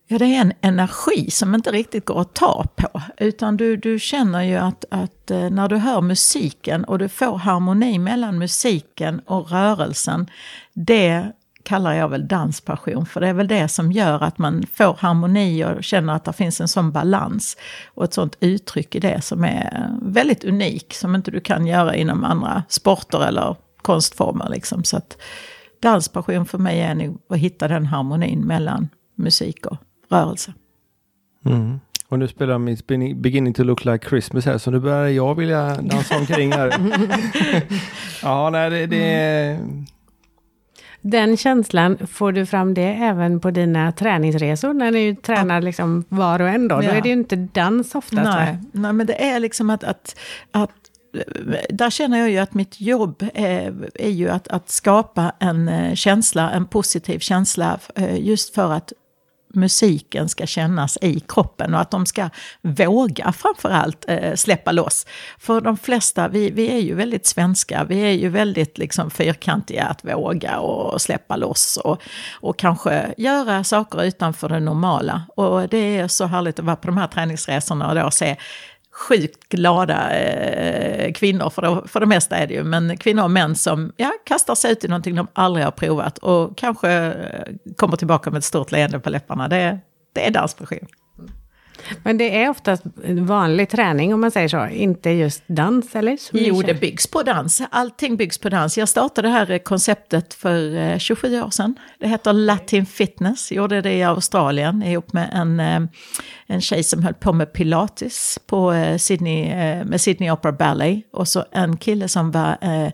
Speaker 4: ja, det är en energi som inte riktigt går att ta på. Utan du, du känner ju att, att eh, när du hör musiken och du får harmoni mellan musiken och rörelsen. Det kallar jag väl danspassion. För det är väl det som gör att man får harmoni och känner att det finns en sån balans. Och ett sånt uttryck i det som är väldigt unik. Som inte du kan göra inom andra sporter eller konstformer. Liksom. Så att danspassion för mig är nog att hitta den harmonin mellan musik och rörelse.
Speaker 3: Mm. Och nu spelar Miss Beginning- to look like Christmas här, så nu börjar jag vilja dansa omkring här. ja, nej, det, det är...
Speaker 2: Den känslan, får du fram det även på dina träningsresor? När ni tränar liksom var och en då? Då
Speaker 4: Ja.
Speaker 2: är det ju inte dans oftast.
Speaker 4: Nej, nej, men det är liksom att, att, att där känner jag ju att mitt jobb är, är ju att, att skapa en eh, känsla, en positiv känsla, eh, just för att musiken ska kännas i kroppen och att de ska våga framförallt eh, släppa loss. För de flesta, vi, vi är ju väldigt svenska, vi är ju väldigt liksom fyrkantiga att våga och släppa loss och, och kanske göra saker utanför det normala. Och det är så härligt att vara på de här träningsresorna och då se sjukt glada eh, kvinnor, för det, för det mesta är det ju, men kvinnor och män som ja, kastar sig ut i någonting de aldrig har provat och kanske eh, kommer tillbaka med ett stort leende på läpparna. Det, det är danspassion.
Speaker 2: Men det är oftast vanlig träning om man säger så, inte just dans eller? Som
Speaker 4: Jo, det byggs på dans. Allting byggs på dans. Jag startade det här eh, konceptet för eh, 27 år sedan. Det heter Latin Fitness. Jag gjorde det i Australien ihop med en, eh, en tjej som höll på med pilates på eh, Sydney, eh, med Sydney Opera Ballet. Och så en kille som var eh,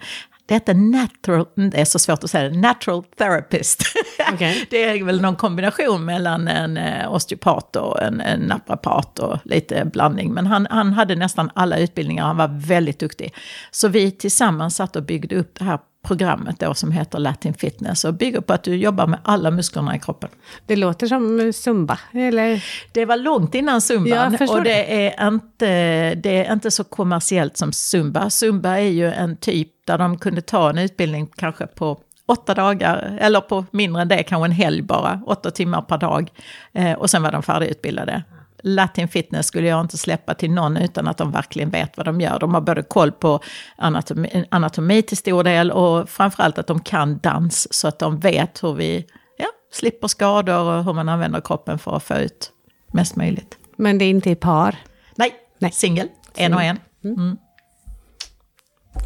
Speaker 4: det heter natural, det är så svårt att säga det, natural therapist.
Speaker 2: Okej.
Speaker 4: Det är väl någon kombination mellan en eh, osteopat och en, en naprapat och lite blandning. Men han, han hade nästan alla utbildningar, han var väldigt duktig. Så vi tillsammans satt och byggde upp det här programmet då som heter Latin Fitness och bygger på att du jobbar med alla musklerna i kroppen.
Speaker 2: Det låter som zumba, eller?
Speaker 4: Det var långt innan zumban och det är, inte, det är inte så kommersiellt som zumba. Zumba är ju en typ där de kunde ta en utbildning kanske på åtta dagar, eller på mindre än det, kanske en helg bara, åtta timmar per dag. Eh, och sen var de färdigutbildade. Latin fitness skulle jag inte släppa till någon utan att de verkligen vet vad de gör. De har både koll på anatomi, anatomi till stor del och framförallt att de kan dans så att de vet hur vi ja, slipper skador och hur man använder kroppen för att få ut mest möjligt.
Speaker 2: Men det är inte i par.
Speaker 4: Nej,
Speaker 2: Nej.
Speaker 4: singel, en och en.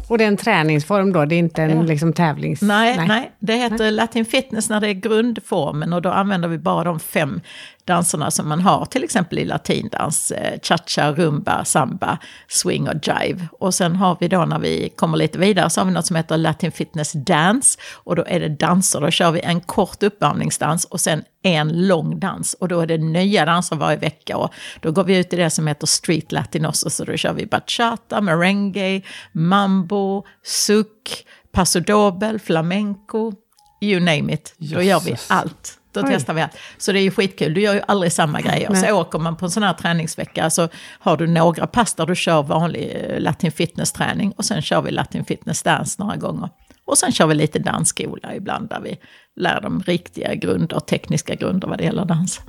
Speaker 2: Och det är en träningsform då, det är inte en liksom tävlings...
Speaker 4: Nej, nej. det heter Latin fitness när det är grundformen och då använder vi bara de fem danserna som man har till exempel i latindans. Eh, cha-cha, rumba, samba, swing och jive. Och sen har vi då när vi kommer lite vidare så har vi något som heter Latin Fitness Dance. Och då är det danser, då kör vi en kort uppvärmningsdans och sen en lång dans. Och då är det nya danser varje vecka. Och då går vi ut i det som heter Street Latinos. Så då kör vi bachata, merengue, mambo, suck, paso doble, flamenco, you name it. Då gör vi allt. Då
Speaker 2: Oj.
Speaker 4: testar vi allt. Så det är ju skitkul. Du gör ju aldrig samma grejer.
Speaker 2: Nej.
Speaker 4: Så åker man på en sån här träningsvecka så har du några pass där du kör vanlig eh, latin fitness-träning och sen kör vi latin fitness dance några gånger. Och sen kör vi lite dansskola ibland där vi lär dem riktiga grunder, tekniska grunder vad det gäller dans.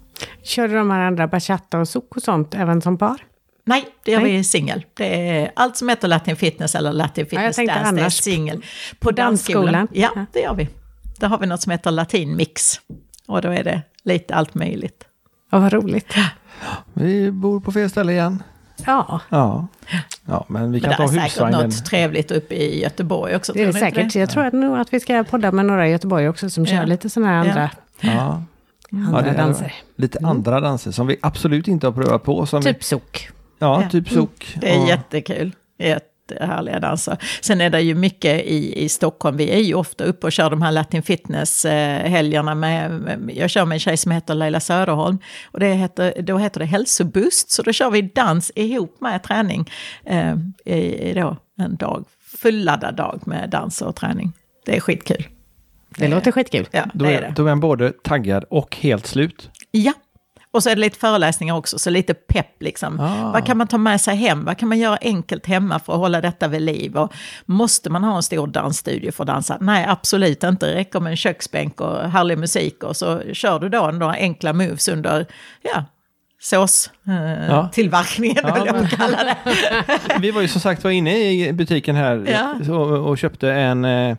Speaker 2: Kör du de här andra bachata och souk och sånt även som par?
Speaker 4: Nej, det gör
Speaker 2: Nej.
Speaker 4: vi singel. Allt som heter latin fitness eller latin fitness
Speaker 2: tänkte
Speaker 4: dance, det är singel. På
Speaker 2: dansskolan.
Speaker 4: ja,
Speaker 2: Ja.
Speaker 4: det gör vi. Där har vi något som heter latin mix. Och då är det lite allt möjligt.
Speaker 2: Ja, vad roligt.
Speaker 3: Vi bor på fel ställe igen.
Speaker 2: Ja,
Speaker 3: Ja, ja men vi
Speaker 4: Men
Speaker 3: kan
Speaker 4: det
Speaker 3: ta
Speaker 4: är säkert
Speaker 3: husvagnen.
Speaker 4: något trevligt uppe i Göteborg också.
Speaker 2: det är det säkert. Jag tror att nog att vi ska podda med några i Göteborg också som kör
Speaker 4: Ja.
Speaker 2: lite sådana här
Speaker 4: Ja.
Speaker 2: andra,
Speaker 3: Ja.
Speaker 2: andra
Speaker 3: det
Speaker 2: danser.
Speaker 3: Lite andra danser som vi absolut inte har prövat på. Som vi,
Speaker 2: Typ souk.
Speaker 3: ja,
Speaker 4: Ja.
Speaker 3: typ souk.
Speaker 4: Det är
Speaker 3: och-
Speaker 4: jättekul. Jättehärliga danser. Sen är det ju mycket i, i Stockholm. Vi är ju ofta uppe och kör de här Latin Fitness-helgerna. Med, med, jag kör med en tjej som heter Leila Söderholm. Och det heter, då heter det hälsoboost. Så då kör vi dans ihop med träning. Eh, i, i då en dag, fulladdad dag med dans och träning. Det är skitkul.
Speaker 2: Det låter skitkul.
Speaker 4: Ja,
Speaker 3: Då
Speaker 4: det är
Speaker 3: är,
Speaker 4: det.
Speaker 3: då är man både taggad och helt slut.
Speaker 4: Ja. Och så är det lite föreläsningar också, så lite pepp liksom.
Speaker 3: Ah.
Speaker 4: Vad kan man ta med sig hem? Vad kan man göra enkelt hemma för att hålla detta vid liv? Och måste man ha en stor dansstudio för att dansa? Nej, absolut inte. Det räcker med en köksbänk och härlig musik och så kör du då några enkla moves under, ja, sås eh,
Speaker 3: Ja. Ja,
Speaker 4: jag
Speaker 3: men-
Speaker 4: kalla det.
Speaker 3: Vi var ju som sagt var inne i butiken här
Speaker 4: Ja.
Speaker 3: och, och köpte en, eh,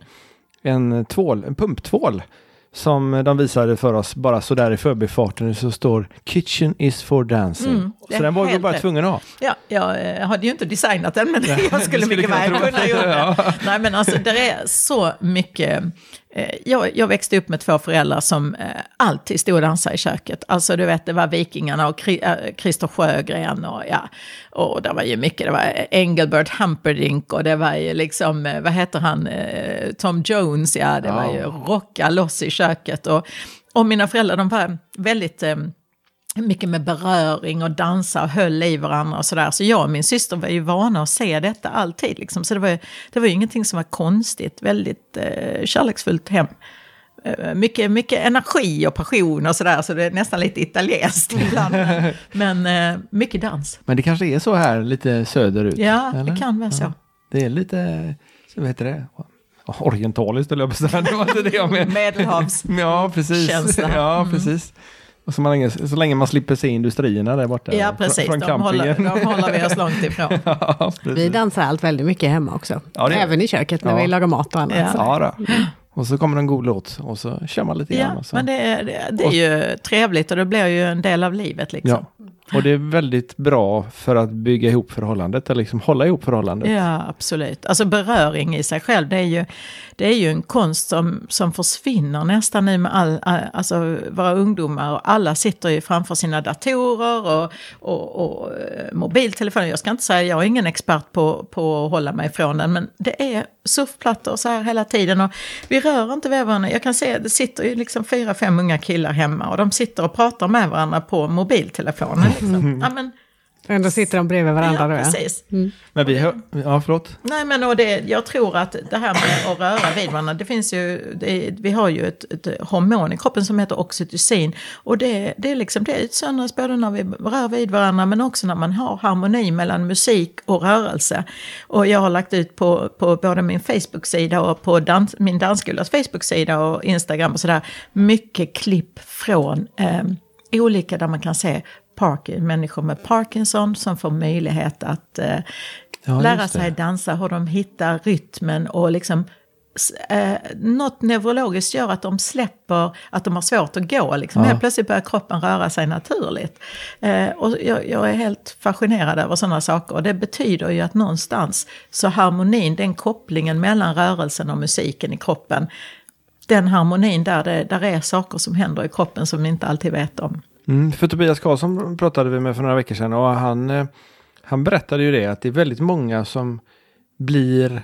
Speaker 3: en, tvål, en pumptvål. Som de visade för oss bara sådär i förbifarten så står Kitchen is for dancing.
Speaker 4: Mm,
Speaker 3: så den var vi bara tvungen att ha.
Speaker 4: Ja, jag eh, hade ju inte designat den, men jag skulle
Speaker 3: skulle
Speaker 4: mycket väl kunna göra det.
Speaker 3: Ja.
Speaker 4: Nej, men alltså det är så mycket. Eh, jag, jag växte upp med två föräldrar som eh, alltid stod och dansade i köket. Alltså du vet, det var Vikingarna och Kri- eh, Christer Sjögren och ja, och det var ju mycket. Det var Engelbert Humperdinck och det var ju liksom, eh, vad heter han, eh, Tom Jones, ja, det var ju rocka loss i köket. Och, och mina föräldrar, de var väldigt... Eh, mycket med beröring och dansa och höll i varandra och sådär. Så jag och min syster var ju vana att se detta alltid. Liksom. Så det var, ju, det var ju ingenting som var konstigt. Väldigt eh, kärleksfullt hem. Eh, mycket, mycket energi och passion och sådär. Så det är nästan lite italienskt ibland. Men, men eh, mycket dans.
Speaker 3: Men det kanske är så här lite söderut?
Speaker 4: Ja,
Speaker 3: eller?
Speaker 4: det kan vara så.
Speaker 3: Det är lite, så vad heter det? Orientaliskt eller jag på att säga. Det var inte det jag menade.
Speaker 4: Medelhavs.
Speaker 3: Ja, precis. Ja,
Speaker 4: Mm.
Speaker 3: Och så, länge, så länge man slipper se industrierna där borta.
Speaker 4: Ja,
Speaker 3: från-
Speaker 4: precis.
Speaker 3: Från
Speaker 4: De håller,
Speaker 3: campingen.
Speaker 4: de håller vi oss långt ifrån.
Speaker 3: ja,
Speaker 2: Vi dansar allt väldigt mycket hemma också.
Speaker 3: Ja,
Speaker 2: Även i köket när
Speaker 3: Ja.
Speaker 2: vi lagar mat och annat.
Speaker 4: Ja.
Speaker 2: Så.
Speaker 3: Och så kommer en god låt och så kör man lite grann.
Speaker 4: Ja, men det är, det, det är ju trevligt och det blir ju en del av livet. Liksom.
Speaker 3: Och det är väldigt bra för att bygga ihop förhållandet, eller liksom hålla ihop förhållandet.
Speaker 4: Ja, absolut. Alltså beröring i sig själv, det är ju, det är ju en konst som, som försvinner nästan nu med all, alltså våra ungdomar. Och alla sitter ju framför sina datorer och, och, och eh, mobiltelefoner. Jag ska inte säga, jag är ingen expert på, på att hålla mig ifrån den, men det är surfplattor så här hela tiden. Och vi rör inte vid varandra. Jag kan se, det sitter ju liksom fyra, fem unga killar hemma och de sitter och pratar med varandra på mobiltelefonen. Liksom. Ja, men,
Speaker 2: ändå sitter de bredvid varandra
Speaker 4: ja,
Speaker 2: då, ja.
Speaker 4: precis.
Speaker 3: Men vi hör, ja förlåt.
Speaker 4: Nej men och det, jag tror att det här med att röra vid varandra, det finns ju, det, vi har ju ett, ett hormon i kroppen som heter oxytocin. Och det, det, är liksom, det utsöndras både när vi rör vid varandra men också när man har harmoni mellan musik och rörelse. Och jag har lagt ut på, på både min Facebook-sida och på dans, min dansskolas Facebook-sida och Instagram och sådär, mycket klipp från eh, olika där man kan se Park, människor med Parkinson som får möjlighet att eh,
Speaker 3: Ja,
Speaker 4: lära sig dansa, hur de hittar rytmen och liksom eh, något neurologiskt gör att de släpper att de har svårt att gå. Liksom.
Speaker 3: Ja.
Speaker 4: Helt plötsligt börjar kroppen röra sig naturligt. Eh, och jag, jag är helt fascinerad över sådana saker. Och det betyder ju att någonstans så harmonin, den kopplingen mellan rörelsen och musiken i kroppen, den harmonin där, det, där är saker som händer i kroppen som vi inte alltid vet om.
Speaker 3: Mm, för Tobias Karlsson pratade vi med för några veckor sedan och han, eh, han berättade ju det att det är väldigt många som blir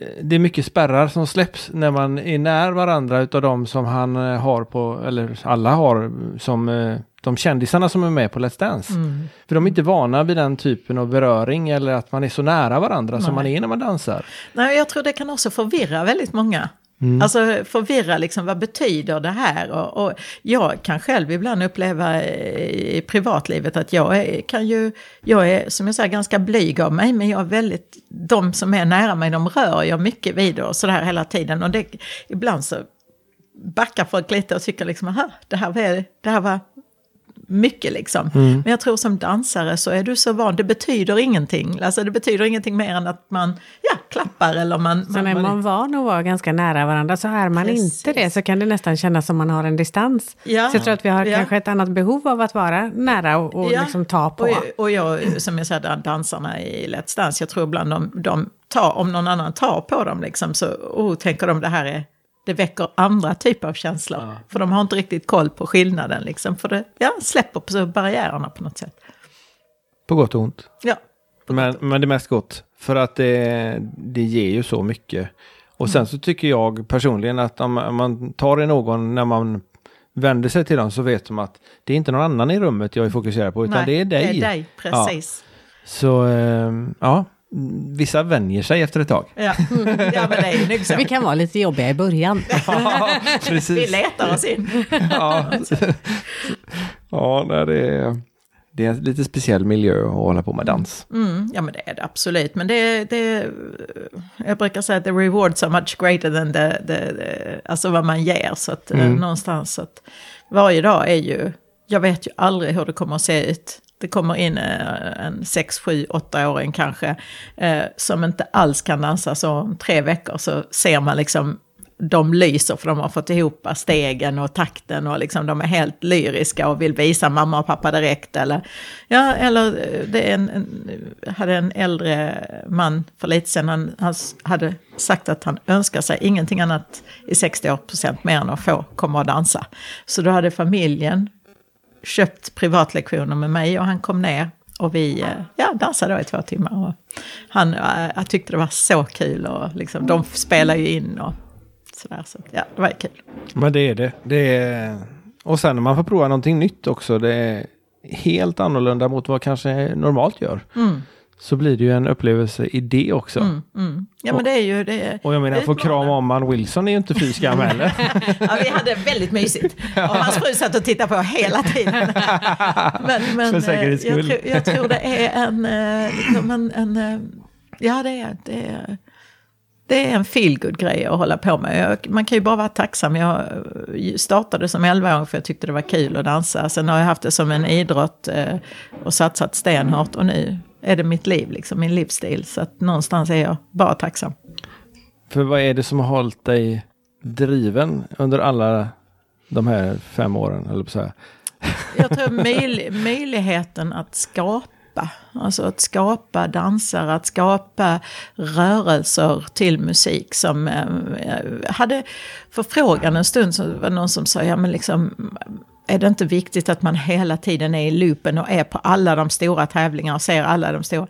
Speaker 3: eh, det är mycket spärrar som släpps när man är när varandra utav de som han eh, har på, eller alla har, som de kändisarna som är med på Let's Dance.
Speaker 4: Mm.
Speaker 3: För de är inte vana vid den typen av beröring eller att man är så nära varandra som
Speaker 4: Nej.
Speaker 3: man är när man dansar.
Speaker 4: Nej, jag tror det kan också förvirra väldigt många.
Speaker 3: Mm.
Speaker 4: Alltså förvirra liksom, vad betyder det här? Och, och jag kan själv ibland uppleva i privatlivet att jag är, kan ju, jag är som jag säger ganska blyg av mig, men jag är väldigt, de som är nära mig, de rör jag mycket vid och sådär hela tiden. Och det, ibland så backar folk lite och tycker liksom, aha, det här var, det här var mycket liksom. Men jag tror som dansare så är du så van, det betyder ingenting. Alltså det betyder ingenting mer än att man, ja, klappar eller man...
Speaker 2: Så när man van att vara ganska nära varandra så är man
Speaker 4: Precis.
Speaker 2: inte det så kan det nästan kännas som man har en distans.
Speaker 4: Ja.
Speaker 2: Så jag tror att vi har
Speaker 4: Ja.
Speaker 2: kanske ett annat behov av att vara nära och, och
Speaker 4: Ja.
Speaker 2: liksom ta på.
Speaker 4: Och, och jag, som jag säger, dan- dansarna i Let's Dance, jag tror ibland de, de tar, om någon annan tar på dem liksom, så oh, tänker de det här är, det väcker andra typer av känslor. För de har inte riktigt koll på skillnaden liksom, för det ja, släpper på så barriärerna på något sätt.
Speaker 3: På gott och ont.
Speaker 4: Ja,
Speaker 3: Men, men det är mest gott. För att det, det ger ju så mycket. Och sen så tycker jag personligen att om om man tar i någon när man vänder sig till dem så vet de att det är inte någon annan i rummet jag är fokuserad på utan
Speaker 4: nej,
Speaker 3: det är dig.
Speaker 4: Det är dig, precis.
Speaker 3: Så eh, ja, vissa vänjer sig efter ett tag.
Speaker 4: Ja, ja men det är ju.
Speaker 2: Vi kan vara lite jobbiga i början.
Speaker 3: ja,
Speaker 4: Vi
Speaker 3: precis.
Speaker 4: letar oss in.
Speaker 3: ja, ja det, är, det är en lite speciell miljö att hålla på med dans.
Speaker 4: Mm, ja men det är det absolut. Men det, det jag brukar säga att the reward so much greater than the, the, the alltså vad man ger. Så att eh, någonstans så att varje dag är ju, jag vet ju aldrig hur det kommer att se ut. Det kommer in eh, en 6, 7, 8-åring kanske eh, som inte alls kan dansa. Så om tre veckor så ser man liksom de lyser för de har fått ihop stegen och takten och liksom de är helt lyriska och vill visa mamma och pappa direkt. Eller, ja, eller eh, det är en, en, hade en äldre man för lite sedan, han, han hade sagt att han önskar sig ingenting annat i 60 procent mer än att få komma och dansa. Så då hade familjen köpt privatlektioner med mig och han kom ner och vi eh, ja, dansade då i två timmar. Och han eh, jag tyckte det var så kul och liksom, de spelar ju in och sådär. Så ja, det var kul.
Speaker 3: Men det är det. det är... Och sen när man får prova någonting nytt också, det är helt annorlunda mot vad kanske normalt gör.
Speaker 4: Mm,
Speaker 3: Så blir det ju en upplevelse i det också.
Speaker 4: mm, mm. Ja men det är ju det.
Speaker 3: Och jag menar, att få krama om man Wilson är ju inte fy skam heller.
Speaker 4: Ja, vi hade väldigt mysigt. Och hans fru satt och tittade på hela tiden. Men, men
Speaker 3: För säkerhets
Speaker 4: eh, jag,
Speaker 3: skull.
Speaker 4: tror, jag tror det är en... eh, Liksom en, en eh, ja, det är, det är, det är en feelgood grej att hålla på med. Jag, man kan ju bara vara tacksam. Jag startade som 11-åring för jag tyckte det var kul att dansa. Sen har jag haft det som en idrott och satsat stenhårt. Och nu är det mitt liv, liksom, min livsstil. Så att någonstans är jag bara tacksam.
Speaker 3: För vad är det som har hållit dig driven under alla de här fem åren, eller så här.
Speaker 4: Jag tror möj, möjligheten att skapa, alltså att skapa dansare, att skapa rörelser till musik som eh, hade förfrågan en stund så var det någon som sa, ja men liksom är det inte viktigt att man hela tiden är i loopen och är på alla de stora tävlingarna och ser alla de stora?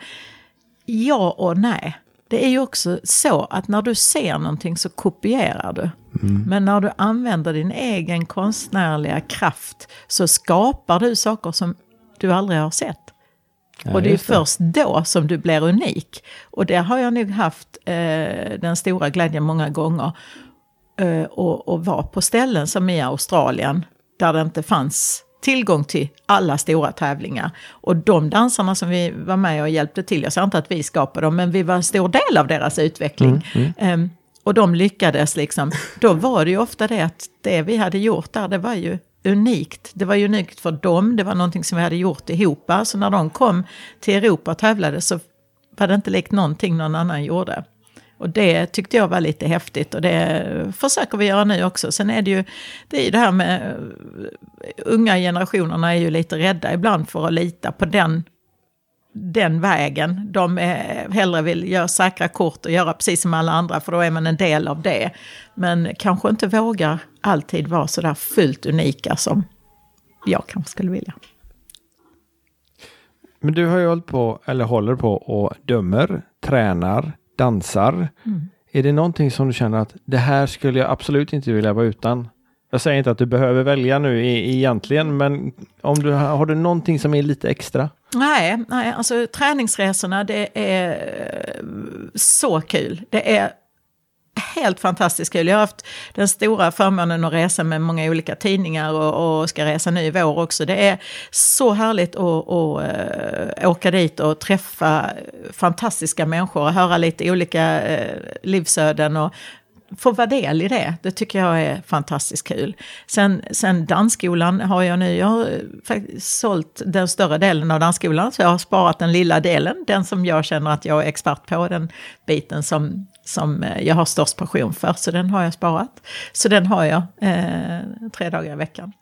Speaker 4: Ja och nej. Det är ju också så att när du ser någonting så kopierar du. Men när du använder din egen konstnärliga kraft så skapar du saker som du aldrig har sett.
Speaker 3: Ja,
Speaker 4: och det är
Speaker 3: det.
Speaker 4: först då som du blir unik. Och det har jag nog haft eh, den stora glädjen många gånger. Eh, och, och vara på ställen som i Australien där det inte fanns tillgång till alla stora tävlingar. Och de dansarna som vi var med och hjälpte till, jag säger inte att vi skapade dem, men vi var en stor del av deras utveckling. Ehm, och de lyckades liksom. Då var det ju ofta det att det vi hade gjort där, det var ju unikt. Det var ju unikt för dem, det var någonting som vi hade gjort ihop. Så när de kom till Europa och tävlade så var det inte likt någonting någon annan gjorde. Och det tyckte jag var lite häftigt och det försöker vi göra nu också. Sen är det ju det, är ju det här med eh, unga generationerna är ju lite rädda ibland för att lita på den, den vägen. De är, hellre vill göra säkra kort och göra precis som alla andra för då är man en del av det. Men kanske inte vågar alltid vara sådär fullt unika som jag kanske skulle vilja.
Speaker 3: Men du har ju hållit på, eller håller på och dömer, tränar, dansar.
Speaker 4: Mm.
Speaker 3: Är det någonting som du känner att det här skulle jag absolut inte vilja vara utan? Jag säger inte att du behöver välja nu egentligen, men om du har du någonting som är lite extra?
Speaker 4: Nej, nej, alltså träningsresorna det är så kul. Det är helt fantastiskt kul. Jag har haft den stora förmånen att resa med många olika tidningar och, och ska resa nu i vår också. Det är så härligt att, att eh, åka dit och träffa fantastiska människor och höra lite olika eh, livsöden och få vara del i det. Det tycker jag är fantastiskt kul. Sen, sen dansskolan har jag nu, jag har faktiskt sålt den större delen av dansskolan, så jag har sparat den lilla delen, den som jag känner att jag är expert på, den biten som, som eh, jag har störst passion för, så den har jag sparat. Så den har jag eh, tre dagar i veckan.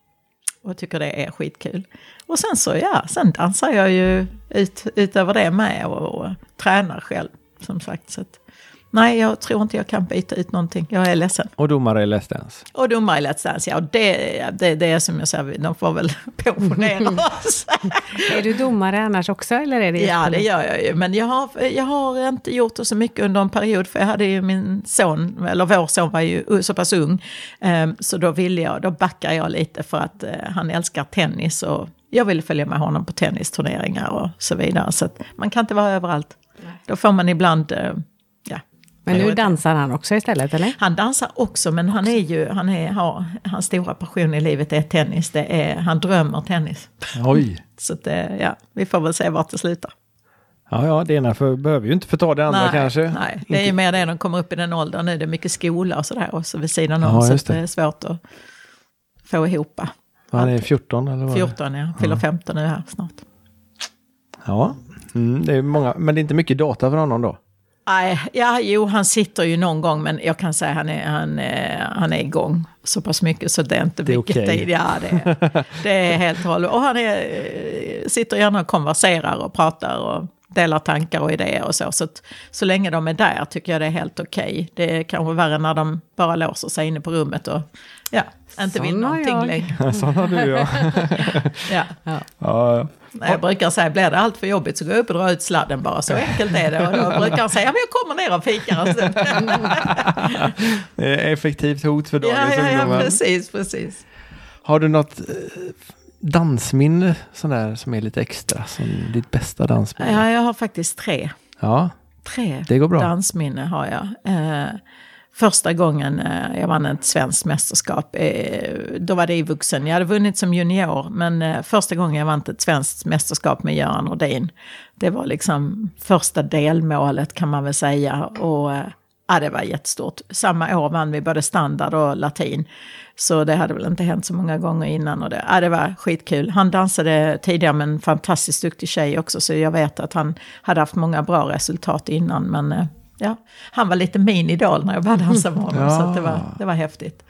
Speaker 4: Och tycker det är skitkul. Och sen så, ja, sen dansar jag ju ut, utöver det med och, och tränar själv, som sagt. Så att, Nej, jag tror inte jag kan byta ut någonting. Jag är ledsen.
Speaker 3: Och domare i Let's Dance?
Speaker 4: Och domare i Let's Dance, ja. Det, det, det är som jag säger, de får väl pensionera oss.
Speaker 2: är du domare annars också? Eller är det
Speaker 4: ja, det gör jag ju. Men jag har, jag har inte gjort det så mycket under en period. För jag hade ju min son, eller vår son var ju så pass ung. Um, så då ville jag, då backar jag lite för att uh, han älskar tennis. Och jag ville följa med honom på tennisturneringar och så vidare. Så man kan inte vara överallt. Då får man ibland...
Speaker 2: Men nu dansar han också istället, eller?
Speaker 4: Han dansar också, men han är ju, han är, har, hans stora passion i livet är tennis. Det är, han drömmer tennis.
Speaker 3: Oj!
Speaker 4: Så det, ja, vi får väl se vart det slutar.
Speaker 3: Ja, ja, det ena för, behöver ju inte förta det andra
Speaker 4: nej,
Speaker 3: kanske.
Speaker 4: Nej, det är ju mer det när de kommer upp i den åldern nu. Det är mycket skola och sådär och så vid sidan om. Ja, så det. det är svårt att få ihop.
Speaker 3: Han är 14 eller vad?
Speaker 4: 14 ja, fyller ja. 15 nu här snart.
Speaker 3: Ja, mm, det är många, men det är inte mycket data för honom då?
Speaker 4: Nej, ja, jo, han sitter ju någon gång, men jag kan säga han är, han, han är igång så pass mycket så det är inte
Speaker 3: det är
Speaker 4: mycket
Speaker 3: okay.
Speaker 4: tid. Ja, det, det är helt hållet. Och han är, sitter gärna och konverserar och pratar och delar tankar och idéer och så. Så, att, så länge de är där tycker jag det är helt okej. Okay. Det är kanske värre när de bara låser sig inne på rummet och ja, inte vill någonting längre.
Speaker 3: Sån har du ja.
Speaker 4: ja.
Speaker 3: ja. ja.
Speaker 4: Jag brukar säga, blir det allt för jobbigt så går jag upp och drar ut sladden bara. Så enkelt är det. Och då brukar han säga, ja men jag kommer ner och fikar stund.
Speaker 3: det är effektivt hot för dagens
Speaker 4: ja, ja, ja,
Speaker 3: ungdomar.
Speaker 4: precis, precis.
Speaker 3: Har du något dansminne sån där, som är lite extra? Som ditt bästa dansminne?
Speaker 4: Ja, jag har faktiskt tre.
Speaker 3: Ja,
Speaker 4: tre
Speaker 3: det går bra.
Speaker 4: dansminne har jag. Eh, första gången eh, jag vann ett svenskt mästerskap, eh, då var det i vuxen. Jag hade vunnit som junior, men eh, första gången jag vann ett svenskt mästerskap med Göran Nordin, det var liksom första delmålet kan man väl säga. Och ja, det var jättestort. Samma år vann vi både standard och latin. Så det hade väl inte hänt så många gånger innan. Och det, ja, det var skitkul. Han dansade tidigare med en fantastiskt duktig tjej också. Så jag vet att han hade haft många bra resultat innan. Men ja, han var lite min idol när jag började dansa med honom. ja. Så det, var, det var häftigt.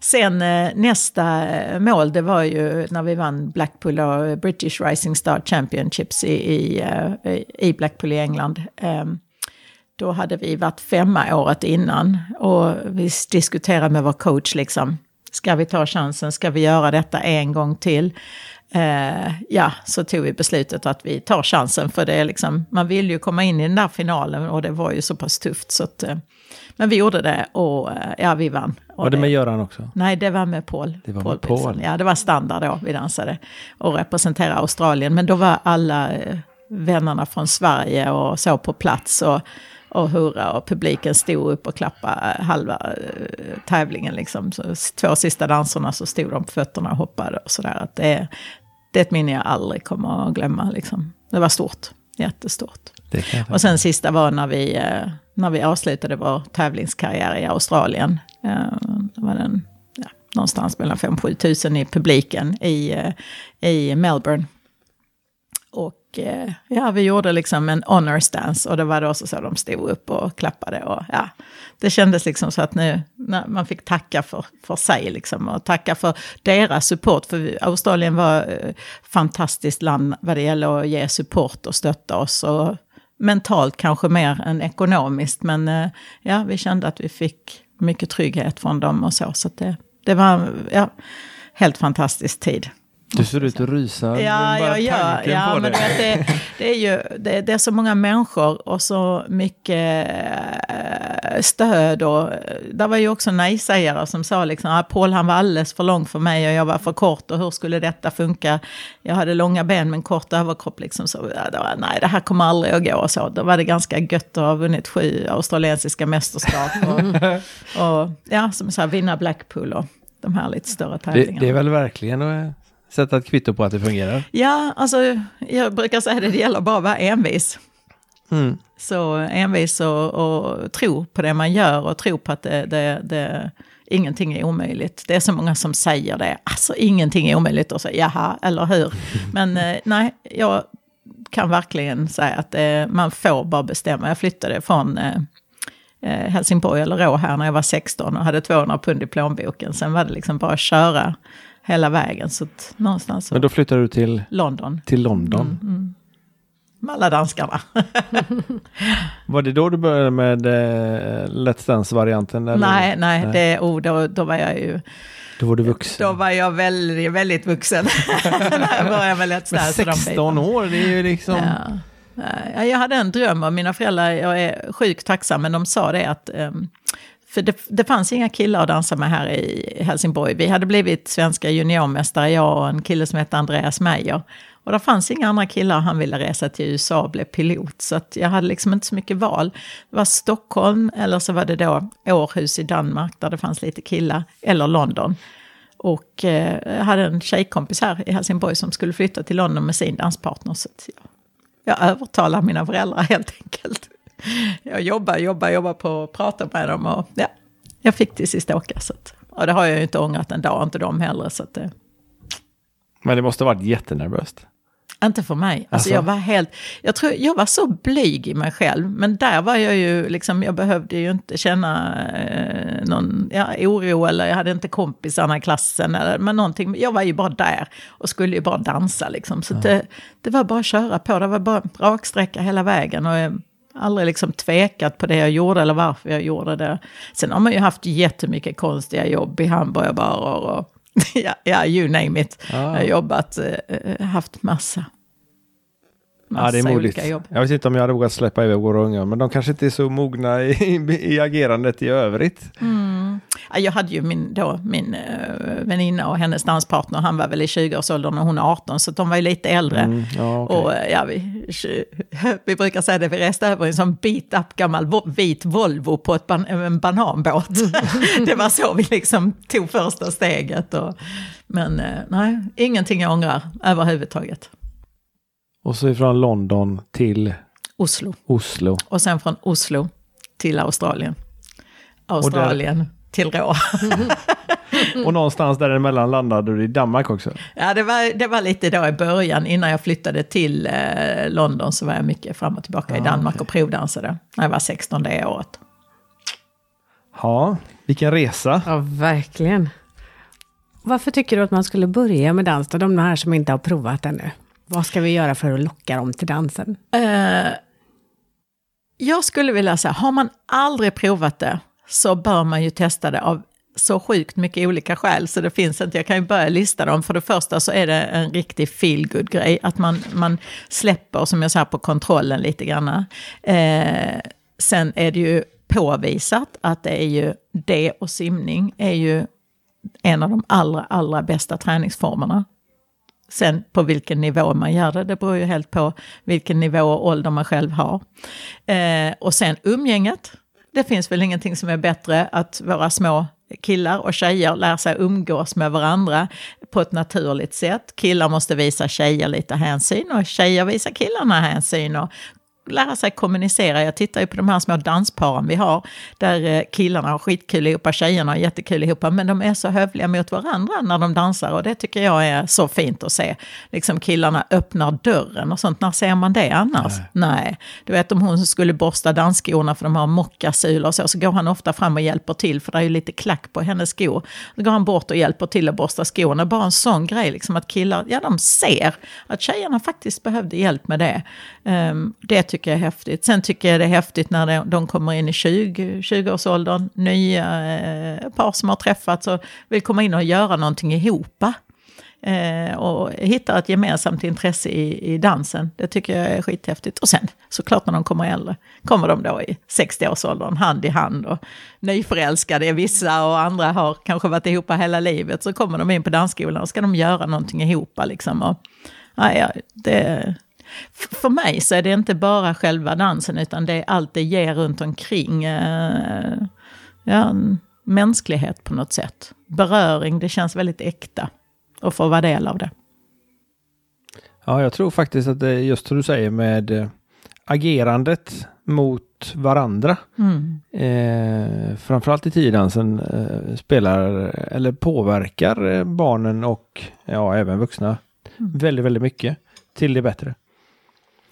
Speaker 4: Sen eh, nästa mål, det var ju när vi vann Blackpool och British Rising Star Championships i, i, eh, i Blackpool i England. Då hade vi varit femma året innan och vi diskuterade med vår coach liksom, ska vi ta chansen, ska vi göra detta en gång till? eh, ja, så tog vi beslutet att vi tar chansen. För det är liksom, man vill ju komma in i den där finalen och det var ju så pass tufft. Så att, eh, men vi gjorde det och eh, ja, vi vann.
Speaker 3: Var det med Göran också?
Speaker 4: Nej, det var med Paul.
Speaker 3: Det var
Speaker 4: Paul
Speaker 3: med Paul.
Speaker 4: Ja, det var standard då vi dansade och representerade Australien. Men då var alla eh, vännerna från Sverige och så på plats. Och, och hurra och publiken stod upp och klappade halva uh, tävlingen. Liksom. Så, två sista danserna så stod de på fötterna och hoppade och sådär. det, det är ett minne jag aldrig kommer att glömma. Liksom. Det var stort, jättestort. Och sen sista var när vi, uh, när vi avslutade vår tävlingskarriär i Australien. Det var den, ja, någonstans mellan 5-7 tusen i publiken i, i Melbourne. Och och eh, ja, vi gjorde liksom en honors dance och det var då så, så de stod upp och klappade. Och, ja, det kändes liksom så att nu, man fick tacka för, för sig liksom, och tacka för deras support. För Australien var ett fantastiskt land vad det gäller att ge support och stötta oss. Och mentalt kanske mer än ekonomiskt, men eh, ja, vi kände att vi fick mycket trygghet från dem och så. Så det, det var ja, helt fantastisk tid.
Speaker 3: Du ser ut att rysa.
Speaker 4: Ja, jag gör. Ja, men
Speaker 3: det.
Speaker 4: det, det, är ju, det, det är så många människor och så mycket eh, stöd. Och, eh, där var ju också nej-sägare som sa liksom att Paul han var alldeles för lång för mig och jag var för kort och hur skulle detta funka? Jag hade långa ben men kort överkropp liksom. Så, det var, nej, det här kommer aldrig att gå och så. Då var det ganska gött att ha vunnit sju australiensiska mästerskap. Och, och ja, som så här, vinna Blackpool och de här lite större
Speaker 3: Det,
Speaker 4: tävlingarna.
Speaker 3: det är väl verkligen sätta ett kvitto på att det fungerar.
Speaker 4: Ja, alltså jag brukar säga det, det gäller bara att vara envis.
Speaker 3: Mm.
Speaker 4: Så envis och, och tro på det man gör och tro på att det, det, det, ingenting är omöjligt. Det är så många som säger det. Alltså ingenting är omöjligt och så jaha, eller hur? Men eh, nej, jag kan verkligen säga att eh, man får bara bestämma. Jag flyttade från eh, eh, Helsingborg eller Rå här när jag var 16 och hade 200 pund i plånboken. Sen var det liksom bara att köra hela vägen. Så någonstans så,
Speaker 3: Men då flyttar du till,
Speaker 4: London.
Speaker 3: till London.
Speaker 4: Mm. Med alla danskarna.
Speaker 3: Var det då du började med eh, Let's Dance-varianten? eller?
Speaker 4: nej, nej, Det, oh, då, då var jag ju
Speaker 3: Då var du vuxen.
Speaker 4: då var jag väldigt, väldigt vuxen. när jag började med Let's
Speaker 3: Men
Speaker 4: Dance. de
Speaker 3: 16
Speaker 4: bitarna.
Speaker 3: år, det är ju liksom...
Speaker 4: Ja. Ja, jag hade en dröm och mina föräldrar, jag är sjukt tacksam, men de sa det att ehm, för det, det fanns inga killar att dansa med här i Helsingborg. Vi hade blivit svenska juniormästare, jag och en kille som hette Andreas Meyer. Och det fanns inga andra killar, han ville resa till USA och bli pilot. Så att jag hade liksom inte så mycket val. Det var Stockholm, eller så var det då Århus i Danmark, där det fanns lite killar, eller London. Och eh, jag hade en tjejkompis här i Helsingborg som skulle flytta till London med sin danspartner. Så att jag, jag övertalade mina föräldrar helt enkelt. Jag jobbar, jobbar, jobbar på att prata med dem och ja, jag fick till sist åka. Så att, och det har jag ju inte ångrat en dag, inte de heller. Så att, eh,
Speaker 3: Men det måste ha varit jättenervöst.
Speaker 4: inte för mig. Alltså,
Speaker 3: Alltså?
Speaker 4: jag var helt, jag tror jag var så blyg i mig själv. Men där var jag ju liksom, jag behövde ju inte känna eh, någon ja, oro eller jag hade inte kompisarna i klassen eller men någonting. Jag var ju bara där och skulle ju bara dansa liksom. Så det, det var bara att köra på, det var bara raksträcka hela vägen. Och jag aldrig liksom tvekat på det jag gjorde eller varför jag gjorde det. Sen har man ju haft jättemycket konstiga jobb i hamburgerbarer och ja, ja, you name it. Jag har jobbat, eh, haft massa.
Speaker 3: Ja, det är modigt.
Speaker 4: olika jobb.
Speaker 3: Jag vet inte om jag hade vågat släppa iväg våra unga, men de kanske inte är så mogna i, i, i agerandet i övrigt.
Speaker 4: Ja, jag hade ju min, då, min uh, väninna och hennes danspartner, han var väl i 20-årsåldern och hon är 18, så de var ju lite äldre.
Speaker 3: Mm, ja, okej.
Speaker 4: Och eh, ja, vi, vi brukar säga det, vi reste över i en sån beat-up gammal vo- vit Volvo på ett ban en bananbåt. det var så vi liksom tog första steget. Och, men eh, nej, ingenting jag ångrar överhuvudtaget.
Speaker 3: Och så ifrån London till
Speaker 4: Oslo.
Speaker 3: Oslo.
Speaker 4: Och sen från Oslo till Australien. Australien till Rå.
Speaker 3: Och någonstans däremellan landade du i Danmark också.
Speaker 4: Ja, det var, det var lite då i början. Innan jag flyttade till eh, London så var jag mycket fram och tillbaka i Danmark och provdansade. När jag var 16 det året.
Speaker 3: Ja, vilken resa.
Speaker 2: Ja, verkligen. Varför tycker du att man skulle börja med dans? De här som inte har provat ännu. Vad ska vi göra för att locka dem till dansen?
Speaker 4: Uh, jag skulle vilja säga, har man aldrig provat det så bör man ju testa det av så sjukt mycket olika skäl så det finns inte. Jag kan ju börja lista dem. För det första så är det en riktig feel grej Att man, man släpper, som jag sa, på kontrollen lite grann. Eh, sen är det ju påvisat att det är ju det och simning är ju en av de allra, allra bästa träningsformerna. Sen på vilken nivå man gör det, det beror ju helt på vilken nivå och ålder man själv har. Eh, och sen umgänget. Det finns väl ingenting som är bättre att våra små killar och tjejer lär sig umgås med varandra på ett naturligt sätt. Killar måste visa tjejer lite hänsyn och tjejer visar killarna hänsyn. Och lära sig kommunicera. Jag tittar ju på de här små dansparen vi har, där eh, killarna har skitkul ihop, tjejerna har jättekul ihop, men de är så hövliga mot varandra när de dansar och det tycker jag är så fint att se. Liksom killarna öppnar dörren och sånt, när ser man det annars? Nej. Du vet om hon skulle borsta dansskorna för de har mockasulor och så, så går han ofta fram och hjälper till, för det är ju lite klack på hennes skor. Då går han bort och hjälper till att borsta skorna. Bara en sån grej, liksom att killar, ja de ser att tjejerna faktiskt behövde hjälp med det. Um, det tycker jag är häftigt. Sen tycker jag det är häftigt när de, de kommer in i 20, 20-årsåldern, nya eh, par som har träffats och vill komma in och göra någonting ihop. Eh, och hittar ett gemensamt intresse i, i dansen. Det tycker jag är skithäftigt. Och sen såklart när de kommer äldre, kommer de då i 60-årsåldern hand i hand och nyförälskade är vissa och andra har kanske varit ihop hela livet. Så kommer de in på dansskolan och ska de göra någonting ihop. Liksom. Och, ja, det, för mig så är det inte bara själva dansen utan det är allt det ger runt omkring. Eh, ja, mänsklighet på något sätt. Beröring, det känns väldigt äkta att få vara del av det.
Speaker 3: Ja, jag tror faktiskt att det är just som du säger med äh, agerandet mot varandra. Mm. Eh, framförallt i tiddansen eh, spelar eller påverkar eh, barnen och ja, även vuxna mm. väldigt, väldigt mycket till det bättre.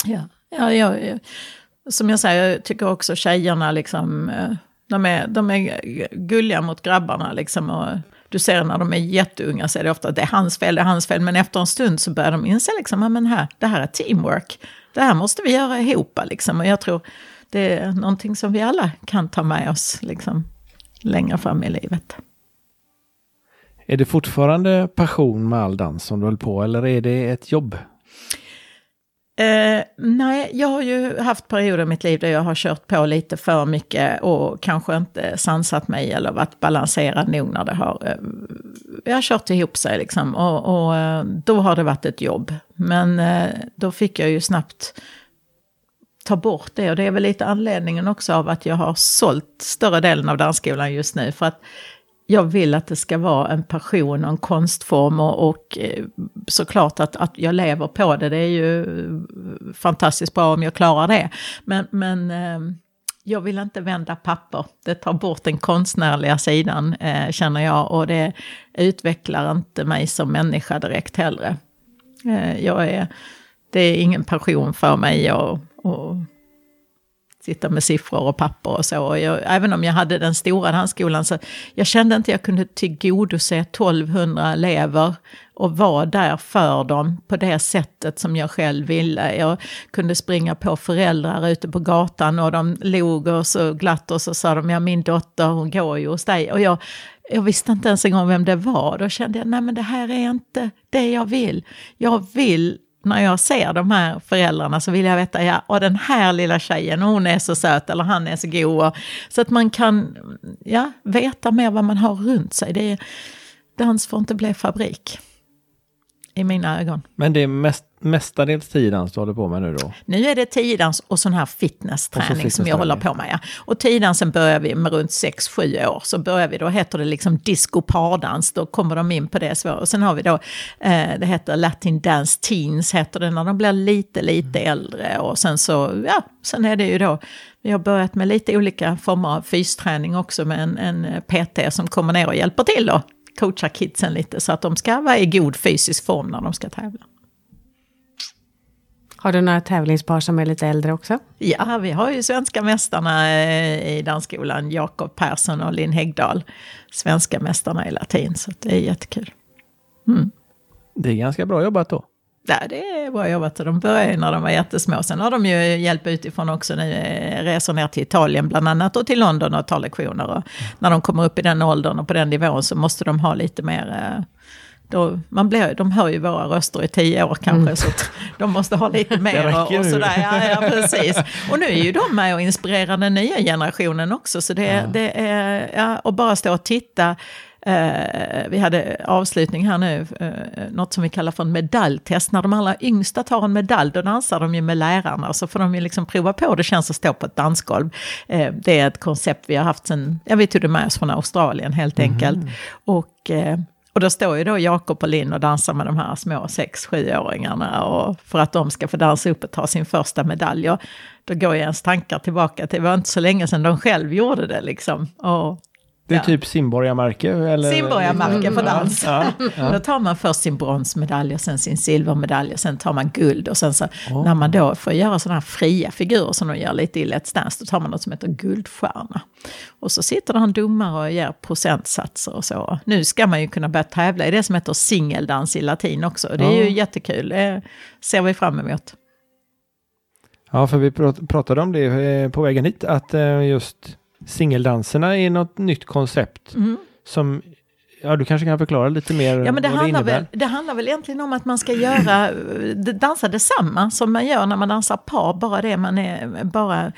Speaker 4: Ja, ja, ja, ja. som jag säger, jag tycker också tjejerna liksom, eh, de är, de är gulliga mot grabbarna liksom. Och du ser när de är jätteunga så är det ofta att det är hans fel, det är hans fel. Men efter en stund så börjar de inse liksom, men här, det här är teamwork. Det här måste vi göra ihop liksom. Och jag tror det är någonting som vi alla kan ta med oss liksom, längre fram i livet.
Speaker 3: Är det fortfarande passion med all dans som du höll på eller är det ett jobb?
Speaker 4: Eh, nej, jag har ju haft perioder i mitt liv där jag har kört på lite för mycket och kanske inte sansat mig eller varit balanserad nog när det har... Eh, jag har kört ihop sig liksom och, och eh, då har det varit ett jobb. Men eh, då fick jag ju snabbt ta bort det och det är väl lite anledningen också av att jag har sålt större delen av dansskolan just nu. För att jag vill att det ska vara en passion och en konstform och, och eh, såklart att, att jag lever på det. Det är ju eh, fantastiskt bra om jag klarar det. Men, men ehm, jag vill inte vända papper. Det tar bort den konstnärliga sidan eh, känner jag och det utvecklar inte mig som människa direkt heller. Eh, jag är, det är ingen passion för mig och, och sitta med siffror och papper och så. Och jag, även om jag hade den stora dansskolan så jag kände inte att jag kunde tillgodose 1200 elever och vara där för dem på det sättet som jag själv ville. Jag kunde springa på föräldrar ute på gatan och de log och så glatt och så sa de, ja min dotter hon går ju hos dig. Och jag, jag visste inte ens en gång vem det var. Då kände jag, nej men det här är inte det jag vill. Jag vill när jag ser de här föräldrarna så vill jag veta, ja, och den här lilla tjejen, hon är så söt eller han är så god. Så att man kan ja, veta mer vad man har runt sig. Det är, dans får inte bli fabrik. I mina ögon.
Speaker 3: Men det är mest mestadels tiodans du håller på med nu då?
Speaker 4: Nu är det tiodans och sån här fitnessträning fitness som jag håller på med. Ja. Och tiodansen börjar vi med runt 6-7 år. Så börjar vi, då heter det liksom disco pardans, då kommer de in på det. Så. Och sen har vi då, eh, det heter Latin Dance Teens, heter det när de blir lite, lite mm. äldre. Och sen så, ja, sen är det ju då, vi har börjat med lite olika former av fysträning också med en, en PT som kommer ner och hjälper till då coachar kidsen lite så att de ska vara i god fysisk form när de ska tävla.
Speaker 2: Har du några tävlingspar som är lite äldre också?
Speaker 4: Ja, vi har ju svenska mästarna eh, i dansskolan, Jakob Persson och Linn Häggdahl. Svenska mästarna i latin, så det är jättekul.
Speaker 3: Mm. Det är ganska bra jobbat då.
Speaker 4: Ja, det bra jobbat. De började när de var jättesmå. Sen har de ju hjälp utifrån också nu. Reser ner till Italien bland annat och till London och tar lektioner. Och när de kommer upp i den åldern och på den nivån så måste de ha lite mer eh, då, man blir, de hör ju våra röster i tio år kanske, mm. så de måste ha lite mer och, och sådär. Ja, ja, precis. Och nu är ju de med och inspirerar den nya generationen också, så det, ja. det är, ja, och bara stå och titta. Eh, vi hade avslutning här nu, eh, något som vi kallar för en medaljtest. När de allra yngsta tar en medalj, då dansar de ju med lärarna, så får de ju liksom prova på det känns att stå på ett dansgolv. Eh, det är ett koncept vi har haft sen, ja vi tog det med oss från Australien helt mm. enkelt. Och eh, och då står ju då Jakob och Linn och dansar med de här små 6-7-åringarna och för att de ska få dansa upp och ta sin första medalj. Och då går ju ens tankar tillbaka till, det var inte så länge sedan de själv gjorde det liksom. Och
Speaker 3: det är ja. typ simborgarmärke?
Speaker 4: Simborgarmärke för dans. Ja, ja. Då tar man först sin bronsmedalj och sen sin silvermedalj och sen tar man guld. Och sen så oh. när man då får göra sådana här fria figurer som de gör lite i Let's Dance, då tar man något som heter guldstjärna. Och så sitter det en domare och ger procentsatser och så. Nu ska man ju kunna börja tävla i det som heter singeldans i latin också. Det är ju jättekul, det ser vi fram emot.
Speaker 3: Ja, för vi pratade om det eh, på vägen hit, att eh, just singeldanserna är något nytt koncept mm. som ja, du kanske kan förklara lite mer
Speaker 4: Ja, men det,
Speaker 3: vad det
Speaker 4: handlar
Speaker 3: innebär?
Speaker 4: väl, det handlar väl egentligen om att man ska göra, dansa detsamma som man gör när man dansar par, bara det man är, bara,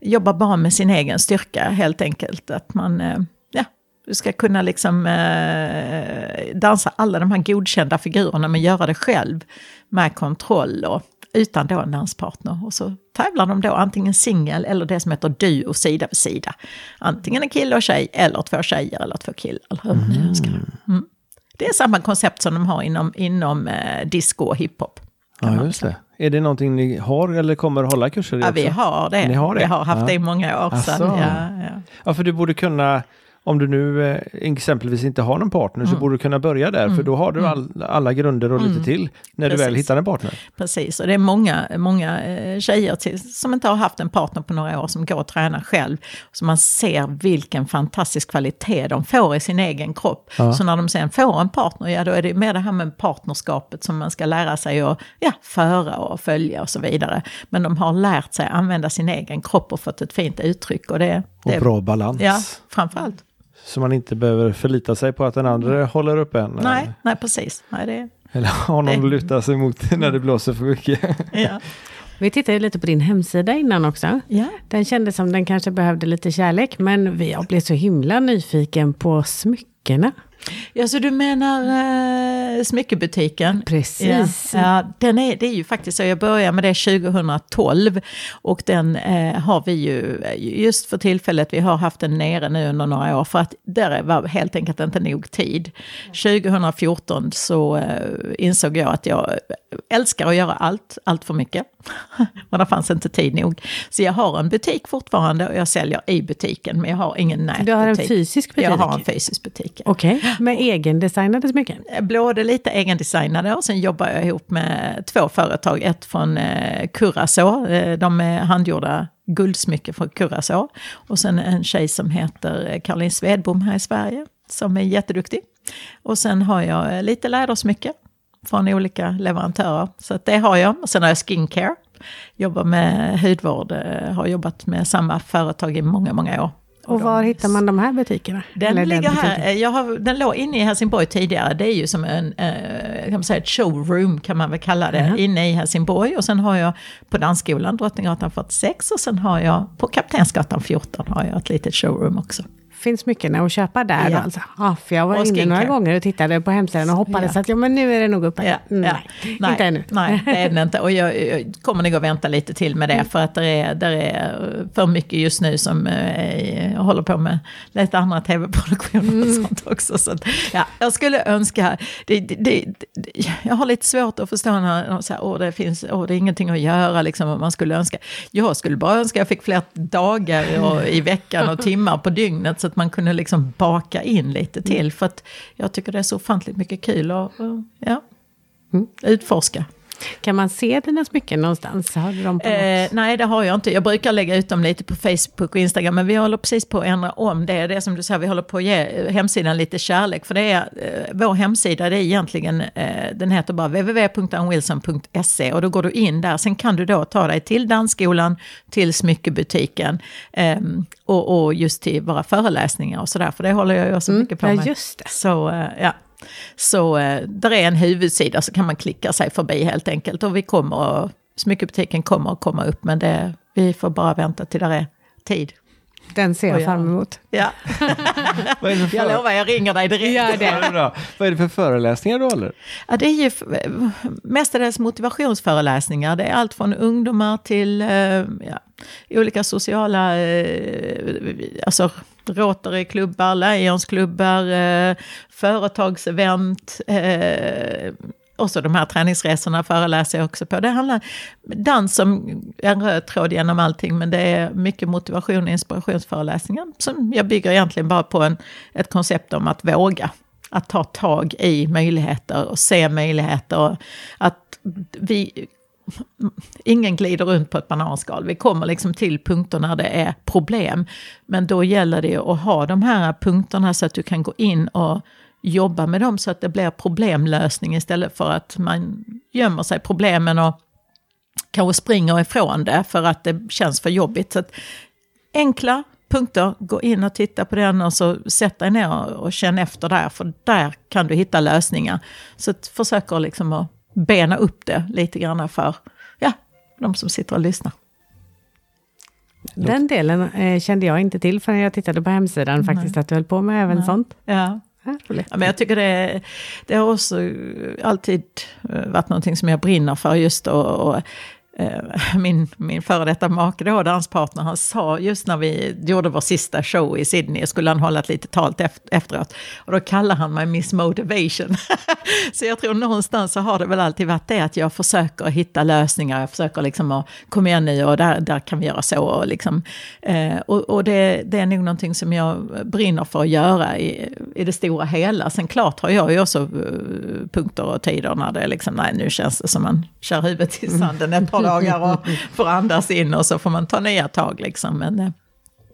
Speaker 4: jobbar bara med sin egen styrka helt enkelt. Att man, eh, ja, du ska kunna liksom eh, dansa alla de här godkända figurerna men göra det själv med kontroll och utan då en danspartner. Och så tävlar de då antingen singel eller det som heter duo sida vid sida. Antingen en kille och tjej eller två tjejer eller två killar. Hur man önskar. Mm. Det är samma koncept som de har inom, inom eh, disco och hiphop.
Speaker 3: Ja, just det. Är det någonting ni har eller kommer hålla kurser i
Speaker 4: Ja,
Speaker 3: också?
Speaker 4: vi har det.
Speaker 3: Ni har det?
Speaker 4: Vi har haft
Speaker 3: Ja.
Speaker 4: det i många år. Att, ja, ja.
Speaker 3: Ja, för du borde kunna, om du nu eh, exempelvis inte har någon partner, så borde du kunna börja där, för då har du all, alla grunder och lite till när du väl
Speaker 4: Precis.
Speaker 3: hittar en partner.
Speaker 4: Precis, och det är många, många eh, tjejer till, som inte har haft en partner på några år som går och tränar själv. Så man ser vilken fantastisk kvalitet de får i sin egen kropp. Så när de sen får en partner, ja då är det mer det här med partnerskapet som man ska lära sig att ja, föra och följa och så vidare. Men de har lärt sig använda sin egen kropp och fått ett fint uttryck. Och det,
Speaker 3: Och
Speaker 4: det
Speaker 3: bra balans.
Speaker 4: Ja, framförallt.
Speaker 3: Så man inte behöver förlita sig på att den andra håller upp en.
Speaker 4: Nej, nej precis. Nej, det,
Speaker 3: Eller har någon
Speaker 4: Det-
Speaker 3: att luta sig mot när det blåser för mycket.
Speaker 4: ja.
Speaker 2: Vi tittade lite på din hemsida innan också.
Speaker 4: Ja.
Speaker 2: Den kändes som den kanske behövde lite kärlek, men vi- jag blev så himla nyfiken på smyckena.
Speaker 4: Ja, så du menar eh, smyckebutiken?
Speaker 2: Precis.
Speaker 4: Ja, ja, den är, det är ju faktiskt så, jag började med det 2012 och den eh, har vi ju eh, just för tillfället, vi har haft den nere nu under några år för att där var helt enkelt inte nog tid. 2014 så eh, insåg jag att jag älskar att göra allt, allt för mycket. Men det fanns inte tid nog. Så jag har en butik fortfarande och jag säljer i butiken men jag har ingen nätbutik.
Speaker 2: Du har en fysisk butik?
Speaker 4: Jag har en fysisk butik.
Speaker 2: Okej, med egendesignade smycken?
Speaker 4: Både lite egendesignade och sen jobbar jag ihop med två företag. Ett från eh, Curacao, eh, de är handgjorda guldsmycken från Curacao. Och sen en tjej som heter eh, Caroline Svedbom här i Sverige, som är jätteduktig. Och sen har jag eh, lite lädersmycke från olika leverantörer. Så det har jag. Och sen har jag skincare. Jobbar med hudvård, eh, har jobbat med samma företag i många, många år.
Speaker 2: Och var hittar man de här butikerna?
Speaker 4: Den ligger här,
Speaker 2: butiken?
Speaker 4: eh, jag har, den låg inne i Helsingborg tidigare. Det är ju som en, eh, kan man säga ett showroom kan man väl kalla det,
Speaker 2: Mhm.
Speaker 4: inne i Helsingborg. Och sen har jag på Dansskolan, Drottninggatan 46 och sen har jag på Kaptensgatan 14 har jag ett litet showroom också.
Speaker 2: Finns smyckena att köpa där
Speaker 4: Ja.
Speaker 2: alltså? Ja, för jag var
Speaker 4: Och
Speaker 2: inne några gånger och tittade på hemsidan och hoppades
Speaker 4: Ja.
Speaker 2: att ja, men nu är det nog uppe.
Speaker 4: Ja,
Speaker 2: nej.
Speaker 4: Nej,
Speaker 2: inte ännu.
Speaker 4: Nej, det är den inte. Och jag, jag kommer nog att vänta lite till med det. För att det är, det är för mycket just nu som eh, jag håller på med lite andra tv-produktioner och sånt också. Så att, ja, jag skulle önska, det, det, det, det, jag har lite svårt att förstå när de säger åh det finns, åh det är ingenting att göra liksom. vad Man skulle önska, jag skulle bara önska jag fick fler dagar och, i veckan och timmar på dygnet så att man kunde liksom baka in lite till. För att jag tycker det är så ofantligt mycket kul och, och ja, utforska.
Speaker 2: Kan man se dina smycken någonstans? Har du dem på
Speaker 4: Eh, nej, det har jag inte. Jag brukar lägga ut dem lite på Facebook och Instagram, men vi håller precis på att ändra om det. Det är som du säger, vi håller på att ge eh, hemsidan lite kärlek. För det är, eh, vår hemsida, det är egentligen, eh, den heter bara www.anwilson.se och då går du in där. Sen kan du då ta dig till dansskolan, till smyckebutiken eh, och, och just till våra föreläsningar och sådär. För det håller jag ju också mycket på
Speaker 2: ja,
Speaker 4: med.
Speaker 2: just det.
Speaker 4: Så eh, ja, så eh, där är en huvudsida så kan man klicka sig förbi helt enkelt. Och vi kommer, smyckebutiken kommer att komma upp men det, vi får bara vänta till det är tid.
Speaker 2: Den ser jag fram emot.
Speaker 4: Ja,
Speaker 3: Vad är det för,
Speaker 4: jag lovar, jag ringer dig direkt.
Speaker 2: Gör
Speaker 3: Ja, det. Vad är det för föreläsningar du håller?
Speaker 4: Ja, det är ju mestadels motivationsföreläsningar. Det är allt från ungdomar till eh, ja, olika sociala, eh, alltså Rotaryklubbar, Lionsklubbar, eh, företagsevent. Eh, och så de här träningsresorna föreläser jag också på. Det handlar dans som en röd tråd genom allting, men det är mycket motivation och inspirationsföreläsningar som jag bygger egentligen bara på en, ett koncept om att våga. Att ta tag i möjligheter och se möjligheter. Och att vi, ingen glider runt på ett bananskal. Vi kommer liksom till punkter när det är problem. Men då gäller det att ha de här punkterna så att du kan gå in och jobba med dem så att det blir problemlösning istället för att man gömmer sig problemen och kanske springer ifrån det för att det känns för jobbigt. Så att enkla punkter, gå in och titta på den och så sätt dig ner och, känn efter där, för där kan du hitta lösningar. Så försök att liksom att bena upp det lite grann för ja, de som sitter och lyssnar.
Speaker 2: Den delen eh, kände jag inte till förrän jag tittade på hemsidan faktiskt, att du höll på med även
Speaker 4: Nej.
Speaker 2: sånt.
Speaker 4: Ja.
Speaker 2: Ja,
Speaker 4: men jag tycker det, det har också alltid eh, varit någonting som jag brinner för just eh, min, min före detta make då, danspartner, han sa just när vi gjorde vår sista show i Sydney, skulle han hålla ett litet tal efter, efteråt. Och då kallade han mig Miss Motivation. så jag tror någonstans så har det väl alltid varit det att jag försöker hitta lösningar, jag försöker liksom att kom igen nu och där, där kan vi göra så. Och, liksom, eh, och, och det, det är nog någonting som jag brinner för att göra i, i det stora hela. Sen klart har jag ju också eh, punkter och tider när det är liksom, nej nu känns det som man kör huvudet i sanden ett par dagar och får andas in och så får man ta nya tag liksom. Men eh,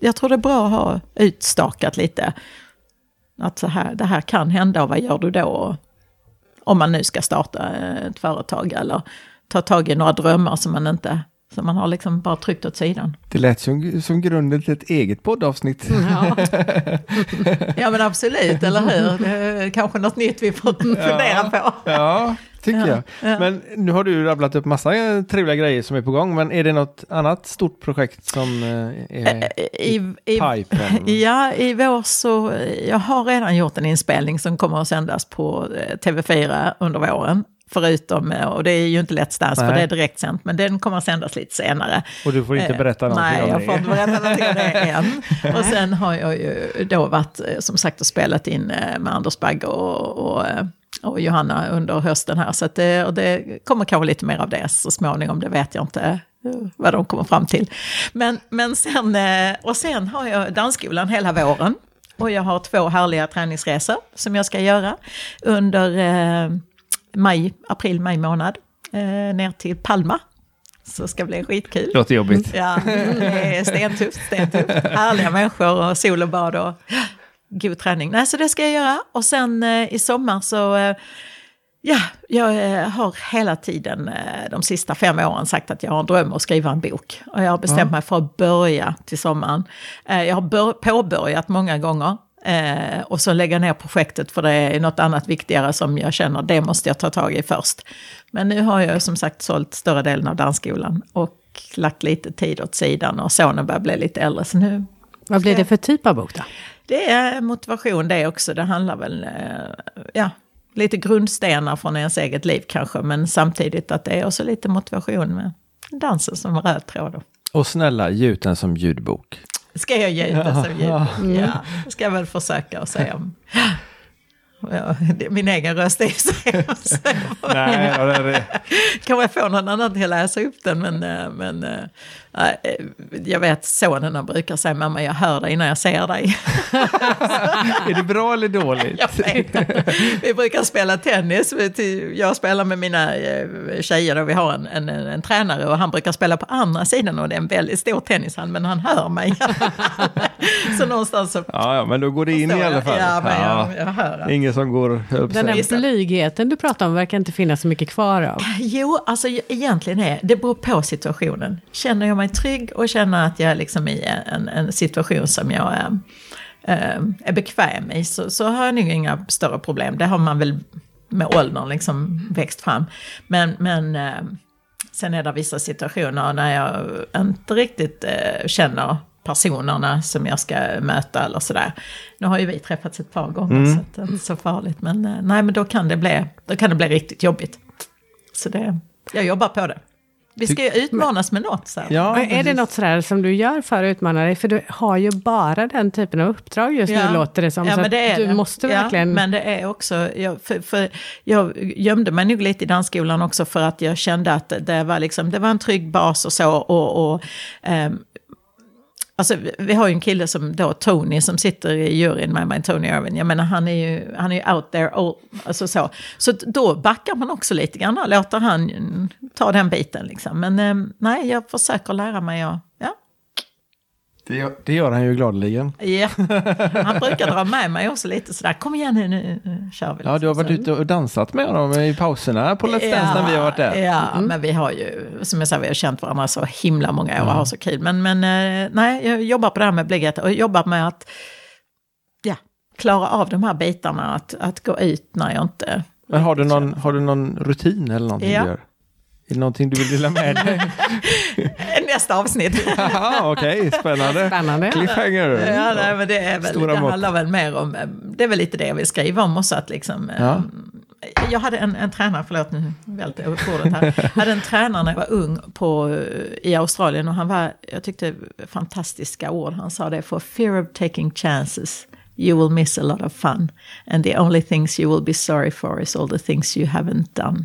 Speaker 4: jag tror det är bra att ha utstakat lite. Att så här, det här kan hända och vad gör du då? Om man nu ska starta ett företag eller ta tag i några drömmar som man inte, som man har liksom bara tryckt åt sidan.
Speaker 3: Det lät som, som grunden till ett eget poddavsnitt.
Speaker 2: Ja.
Speaker 4: Ja men absolut, eller hur? Kanske något nytt vi får fundera på.
Speaker 3: Ja, tycker
Speaker 4: Ja,
Speaker 3: jag.
Speaker 4: ja.
Speaker 3: Men nu har du rabblat upp massa eh, trevliga grejer som är på gång. Men är det något annat stort projekt som eh, är
Speaker 4: I, i,
Speaker 3: pipen?
Speaker 4: Ja, i vår så, jag har redan gjort en inspelning som kommer att sändas på eh, TV4 under våren. Förutom, eh, och det är ju inte Let's Dance för
Speaker 3: Nej.
Speaker 4: det är direktsänt, men den kommer att sändas lite senare.
Speaker 3: Och du får inte
Speaker 4: Eh,
Speaker 3: berätta någonting
Speaker 4: Nej,
Speaker 3: om
Speaker 4: jag
Speaker 3: det.
Speaker 4: får inte berätta någonting om det än. Och sen har jag ju då varit, eh, som sagt, och spelat in eh, med Anders Bagge och, och, eh, och Johanna under hösten här. Så det, och det kommer kanske lite mer av det så småningom, det vet jag inte eh, vad de kommer fram till. Men, men sen, eh, och sen har jag dansskolan hela våren. Och jag har två härliga träningsresor som jag ska göra under eh, maj, april, maj månad. Eh, ner till Palma. Så ska bli skitkul.
Speaker 3: Låter jobbigt.
Speaker 4: Ja, det är stentufft, stentufft. Härliga människor och sol och bad och god träning. Nej, så det ska jag göra. Och sen eh, i sommar så, eh, ja, jag eh, har hela tiden eh, de sista fem åren sagt att jag har en dröm att skriva en bok. Och jag har bestämt mig för att börja till sommaren. Eh, jag har bör- påbörjat många gånger. Eh, och så lägga ner projektet för det är något annat viktigare som jag känner det måste jag ta tag i först. Men nu har jag som sagt sålt större delen av dansskolan och lagt lite tid åt sidan och sonen börjar bli lite äldre. Så nu,
Speaker 2: Vad blir det för typ av bok då?
Speaker 4: Det är motivation det också. Det handlar väl, eh, ja, lite grundstenar från ens eget liv kanske. Men samtidigt att det är också lite motivation med dansen som röd tråd.
Speaker 3: Och snälla, ge ut den som ljudbok.
Speaker 4: Ska jag ge ut det som ljud? Ja, ska jag väl försöka och se om... Ja, min egen röst är ju så hemsk.
Speaker 3: Nej, ja, det är det.
Speaker 4: Kan jag få någon annan till att läsa upp den, men, eh, men eh, jag vet sonen brukar säga mamma jag hör dig när jag ser dig.
Speaker 3: Är det bra eller dåligt?
Speaker 4: Jag vet inte. Vi brukar spela tennis. Jag spelar med mina eh, tjejer och vi har en, en, en tränare och han brukar spela på andra sidan och det är en väldigt stor tennishand men han hör mig. så någonstans så...
Speaker 3: Ja, ja, men då går det in i alla fall.
Speaker 4: Ja, men
Speaker 3: Ja.
Speaker 4: jag, jag hör.
Speaker 3: Ingen som går upp
Speaker 2: Den här blygheten du pratar om verkar inte finnas så mycket kvar av.
Speaker 4: Jo, alltså egentligen är det beror på situationen. Känner jag mig trygg och känner att jag är liksom i en, en situation som jag är, eh, är bekväm i så, så har jag nog inga större problem. Det har man väl med åldern liksom växt fram. Men, men eh, sen är det vissa situationer när jag inte riktigt eh, känner personerna som jag ska möta eller sådär. Nu har ju vi träffats ett par gånger så att det är inte så farligt. Men eh, nej, men då kan det bli, då kan det bli riktigt jobbigt. Så det, jag jobbar på det. Vi ska ju utmanas med något. Här.
Speaker 3: Ja,
Speaker 2: är det något sådär som du gör för att utmana dig? För du har ju bara den typen av uppdrag just nu låter det som.
Speaker 4: Ja,
Speaker 2: så
Speaker 4: men
Speaker 2: att
Speaker 4: det är
Speaker 2: du
Speaker 4: det.
Speaker 2: måste
Speaker 4: ja,
Speaker 2: verkligen...
Speaker 4: Men det är också, jag, för, för jag gömde mig nog lite i dansskolan också för att jag kände att det var, liksom, det var en trygg bas och så. Och, och, ehm, Alltså, vi- har ju en kille som då, Tony, som sitter i juryn med mig, Tony Irvin. Jag menar, han är ju, han är ju out there, all, alltså så. Så då backar man också lite grann och låter han ta den biten liksom. Men eh, nej, jag försöker lära mig att, ja,
Speaker 3: det gör, det gör han ju gladeligen.
Speaker 4: Ja, han brukar dra med mig också lite sådär, kom igen nu, nu nu kör vi.
Speaker 3: Ja, du har
Speaker 4: liksom.
Speaker 3: varit ute och dansat med honom i pauserna på Let's Dance när vi har varit där.
Speaker 4: Ja, men vi har ju, som jag sa, vi har känt varandra så himla många år och har så kul. Men, men eh, nej, jag jobbar på det här med bligget och jobbar med att ja, klara av de här bitarna, att, att gå ut när jag inte...
Speaker 3: Men har du någon, har du någon rutin eller någonting
Speaker 4: Ja.
Speaker 3: du gör? Är det någonting du vill dela med dig?
Speaker 4: Nästa avsnitt.
Speaker 3: Jaha, Okej, spännande.
Speaker 2: Spännande.
Speaker 3: Cliffhanger.
Speaker 4: Ja, nej, men det, är väl,
Speaker 3: Stora
Speaker 4: det
Speaker 3: mått.
Speaker 4: handlar väl mer om, eh, det är väl lite det jag vill skriva om också, att liksom... eh,
Speaker 3: Ja.
Speaker 4: Jag hade en, en tränare, förlåt nu välter jag bordet här. Jag hade en tränare när jag var ung på, eh, i Australien och han var, jag tyckte fantastiska ord. Han sa det, for fear of taking chances you will miss a lot of fun. And the only things you will be sorry for is all the things you haven't done.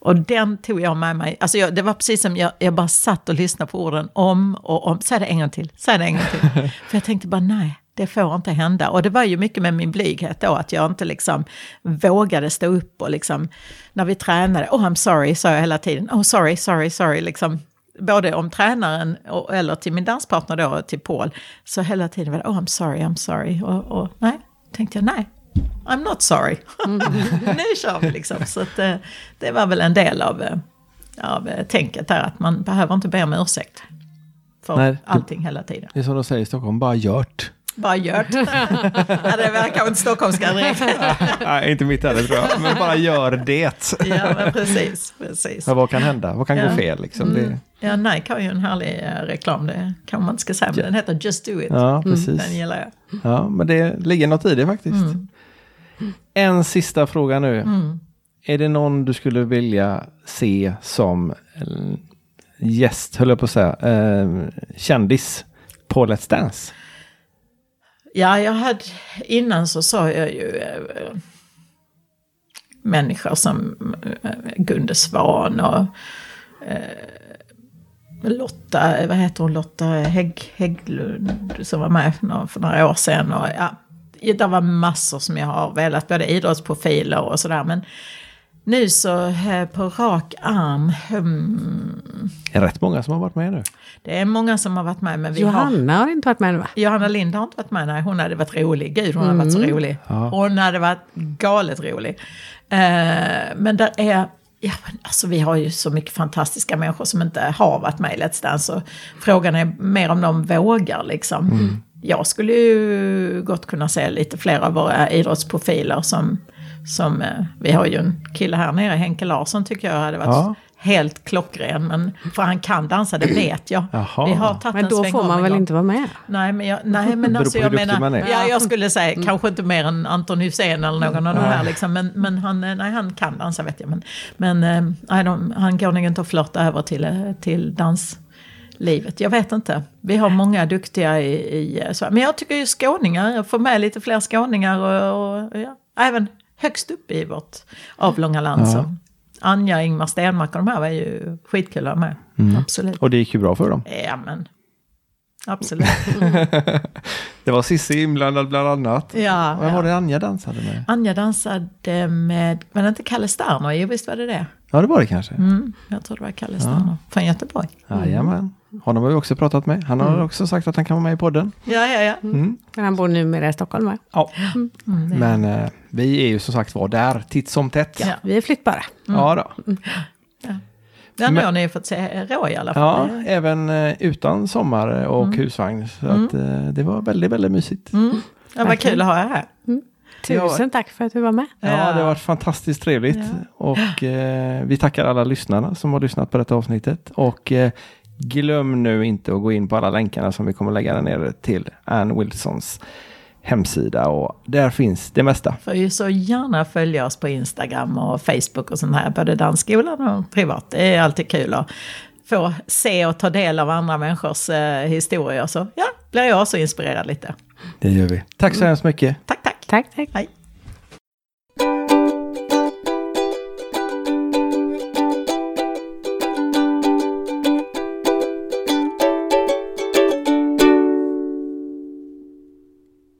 Speaker 4: Och den tog jag med mig. Alltså jag, det var precis som jag, jag bara satt och lyssnade på orden om och om. Säg det en gång till, säg det en gång till. För jag tänkte bara nej, det får inte hända. Och det var ju mycket med min blyghet då, att jag inte liksom vågade stå upp och liksom, när vi tränade, oh I'm sorry, sa jag hela tiden, oh sorry, sorry, sorry, liksom. Både om tränaren och, eller till min danspartner då, till Paul. Så hela tiden var det, oh I'm sorry, I'm sorry. Och, och nej, tänkte jag, nej, I'm not sorry. nu kör vi liksom. Så att, eh, det var väl en del av, eh, av eh, tänket där, att man behöver inte be om ursäkt. För
Speaker 3: Nej,
Speaker 4: allting hela tiden.
Speaker 3: Det är som de säger i Stockholm, bara gjort.
Speaker 4: Bara gjort. ja, det verkar inte stockholmska direkt.
Speaker 3: Nej, inte mitt heller tror jag. Men bara gör det.
Speaker 4: ja, men precis. precis.
Speaker 3: Men vad kan hända? Vad kan
Speaker 4: Ja.
Speaker 3: gå fel liksom? Det,
Speaker 4: Ja, Nike har ju en härlig eh, reklam, det kanske man inte ska säga, men den heter Just Do It.
Speaker 3: ja, precis.
Speaker 4: Den gillar jag.
Speaker 3: Ja, men det ligger något i det faktiskt. En sista fråga nu. Är det någon du skulle vilja se som eh, gäst, höll jag på att säga, eh, kändis på Let's Dance?
Speaker 4: Ja, jag hade, innan så sa jag ju äh, människor som äh, Gunde Svan och äh, Lotta, vad heter hon, Lotta Hägg, Hägglund som var med för några, för några år sedan. Och, ja, det var massor som jag har velat, både idrottsprofiler och sådär. Men nu så eh, på rak arm, hmm,
Speaker 3: Det är rätt många som har varit med nu.
Speaker 4: det är många som har varit med. Men vi har,
Speaker 2: Johanna har inte varit med va?
Speaker 4: Johanna Lind har inte varit med, nej. Hon hade varit rolig. Gud, hon hade varit så rolig. Hon hade varit galet rolig. Eh, men där är... Ja, men alltså vi har ju så mycket fantastiska människor som inte har varit med i Let's Dance. Och frågan är mer om de vågar liksom. Jag skulle ju gott kunna se lite fler av våra idrottsprofiler som... som eh, vi har ju en kille här nere, Henke Larsson tycker jag hade varit
Speaker 3: Ja.
Speaker 4: helt klockren. Men, för han kan dansa, det vet jag.
Speaker 3: Jaha.
Speaker 4: Vi har tagit
Speaker 2: Men
Speaker 4: en
Speaker 2: då får man väl inte vara med?
Speaker 4: Nej, men jag, nej, men alltså jag menar, ja, jag skulle säga kanske inte mer än Anton Hysén eller någon av de här liksom, men, men han, eh, nej, han kan dansa vet jag. Men, men eh, nej, de, han går nog inte att flörta över till, till danslivet. Jag vet inte. Vi har många duktiga i, i så, men jag tycker ju skåningar, jag får med lite fler skåningar och, och ja, även högst upp i vårt avlånga land. Så. Anja, Ingmar Stenmark och de här var ju skitkul att med. Absolut.
Speaker 3: Och det gick ju bra för dem.
Speaker 4: Ja, men absolut.
Speaker 3: Det var Cissi inblandad bland annat.
Speaker 4: Ja,
Speaker 3: Vad
Speaker 4: ja.
Speaker 3: var det Anja dansade med?
Speaker 4: Anja dansade med, var det inte Kalle Sterner? Jo, visst var det det.
Speaker 3: Ja, det var det kanske.
Speaker 4: Mm, jag tror det var Kalle Sterner från Göteborg.
Speaker 3: Jajamän. Honom har vi också pratat med. Han har också sagt att han kan vara med i podden.
Speaker 4: Ja, ja, ja.
Speaker 3: Mm.
Speaker 2: Men han bor numera i Stockholm va?
Speaker 3: Ja. Men eh, vi är ju som sagt var där titt som tätt.
Speaker 4: Ja.
Speaker 2: Vi är flyttbara.
Speaker 3: Ja, då.
Speaker 4: Ja, nu
Speaker 3: Men-
Speaker 4: har ni fått se Rå i alla fall.
Speaker 3: ja även eh, utan sommar och husvagn. Så att, eh, det var väldigt, väldigt mysigt.
Speaker 4: Mm. Ja, vad kul att ha er här.
Speaker 2: Tusen tack för att du var med.
Speaker 3: Ja, det har varit fantastiskt trevligt. Och eh, vi tackar alla lyssnarna som har lyssnat på detta avsnittet. Och eh, glöm nu inte att gå in på alla länkarna som vi kommer lägga där nere till Ann Wilsons hemsida. Och där finns det mesta.
Speaker 4: Får ju så gärna följa oss på Instagram och Facebook och sånt här, både dansskolan och privat. Det är alltid kul att få se och ta del av andra människors eh, historier. Så ja, blir jag också inspirerad lite.
Speaker 3: Det gör vi. Tack så hemskt mycket.
Speaker 4: Tack, tack.
Speaker 2: Tack, tack.
Speaker 4: Hej.